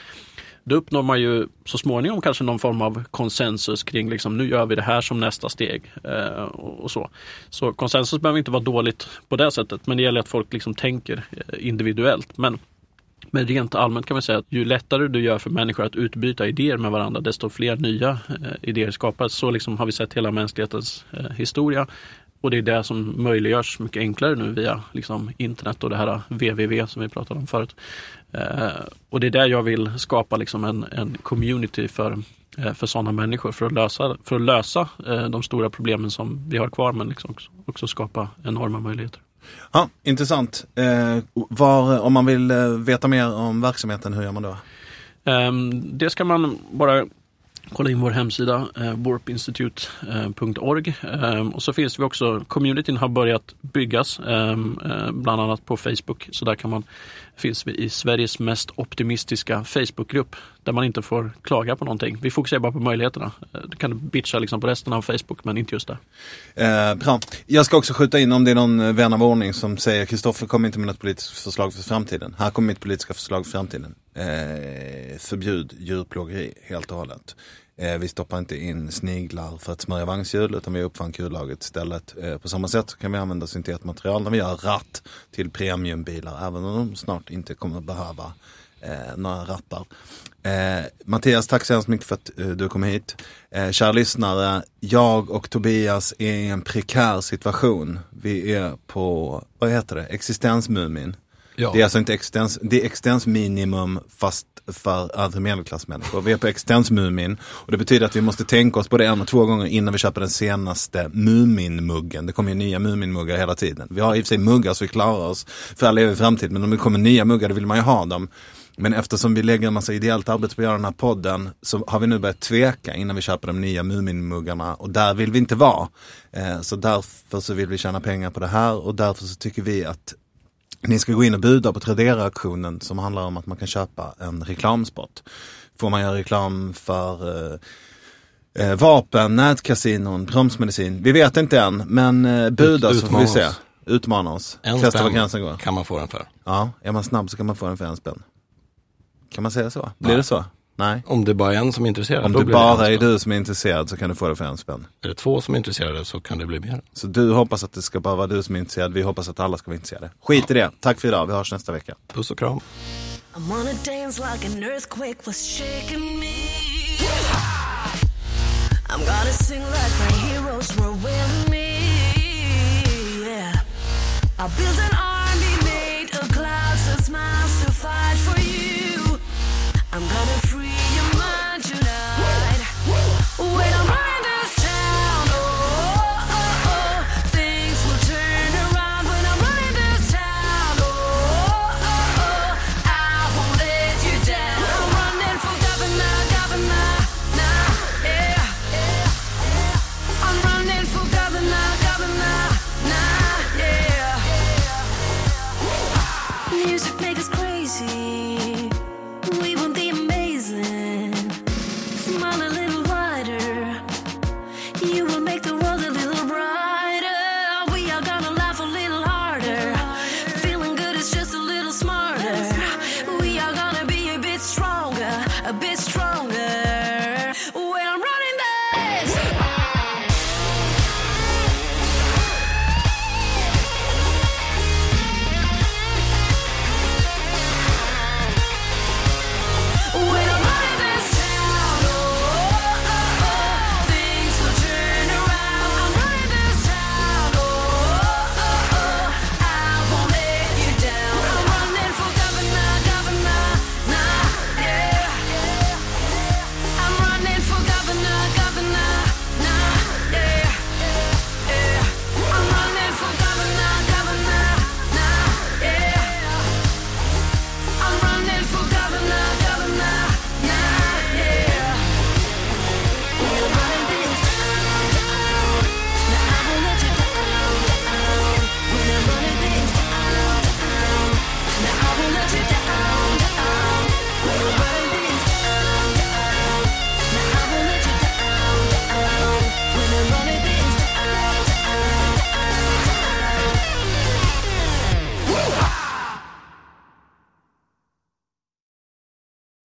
Då uppnår man ju så småningom kanske någon form av konsensus kring liksom, nu gör vi det här som nästa steg. Eh, och, så. så konsensus behöver inte vara dåligt på det sättet men det gäller att folk liksom tänker eh, individuellt. Men men rent allmänt kan man säga att ju lättare du gör för människor att utbyta idéer med varandra, desto fler nya eh, idéer skapas. Så liksom har vi sett hela mänsklighetens eh, historia. Och det är det som möjliggörs mycket enklare nu via liksom, internet och det här www som vi pratade om förut. Eh, och det är där jag vill skapa liksom, en, en community för, eh, för sådana människor för att lösa, för att lösa eh, de stora problemen som vi har kvar men liksom också, också skapa enorma möjligheter. Ja, intressant. Eh, var, om man vill veta mer om verksamheten, hur gör man då? Ehm, Det ska man bara kolla in vår hemsida, eh, warpinstitute.org. Ehm, och så finns vi också, communityn har börjat byggas, ehm, eh, bland annat på Facebook. Så där kan man, finns vi i Sveriges mest optimistiska Facebookgrupp, där man inte får klaga på någonting. Vi fokuserar bara på möjligheterna. Eh, du kan bitcha liksom på resten av Facebook, men inte just där. Eh, bra. Jag ska också skjuta in om det är någon eh, vän av ordning som säger Kristoffer kom inte med något politiskt förslag för framtiden. Här kommer mitt politiska förslag för framtiden. Eh, förbjud djurplågeri helt och hållet. Eh, vi stoppar inte in sniglar för att smörja vagnshjul utan vi uppfann kullaget istället. Eh, på samma sätt kan vi använda syntetmaterial när vi gör ratt till premiumbilar även om de snart inte kommer behöva eh, några rattar. Eh, Mattias, tack så hemskt mycket för att eh, du kom hit. Eh, kära lyssnare, jag och Tobias är i en prekär situation. Vi är på, vad heter det, existensmumin. Ja. Det är alltså inte existens, det är existensminimum fast för övre medelklassmänniskor. Vi är på existensmumin och det betyder att vi måste tänka oss både en och två gånger innan vi köper den senaste Muminmuggen. Det kommer ju nya Muminmuggar hela tiden. Vi har i och för sig muggar så vi klarar oss för all evig framtid men om det kommer nya muggar då vill man ju ha dem. Men eftersom vi lägger en massa ideellt arbete på att göra den här podden så har vi nu börjat tveka innan vi köper de nya Muminmuggarna och där vill vi inte vara. Eh, så därför så vill vi tjäna pengar på det här och därför så tycker vi att ni ska gå in och buda på Tradera-auktionen som handlar om att man kan köpa en reklamspot. Får man göra reklam för eh, eh, vapen, nätkasinon, bromsmedicin? Vi vet inte än, men eh, buda Ut- så får vi se. oss. Utmana oss. En Testa spänn gränsen går. kan man få den för. Ja, är man snabb så kan man få den för en spänn. Kan man säga så? Blir Nej. det så? Nej. Om det bara är en som är intresserad, Om det bara det är du som är intresserad så kan du få det för en spänn. Är det två som är intresserade så kan det bli mer. Så du hoppas att det ska bara vara du som är intresserad. Vi hoppas att alla ska vara intresserade. Skit i det. Tack för idag. Vi hörs nästa vecka. Puss och kram. I'm gonna sing like my heroes were with me. Yeah. I built an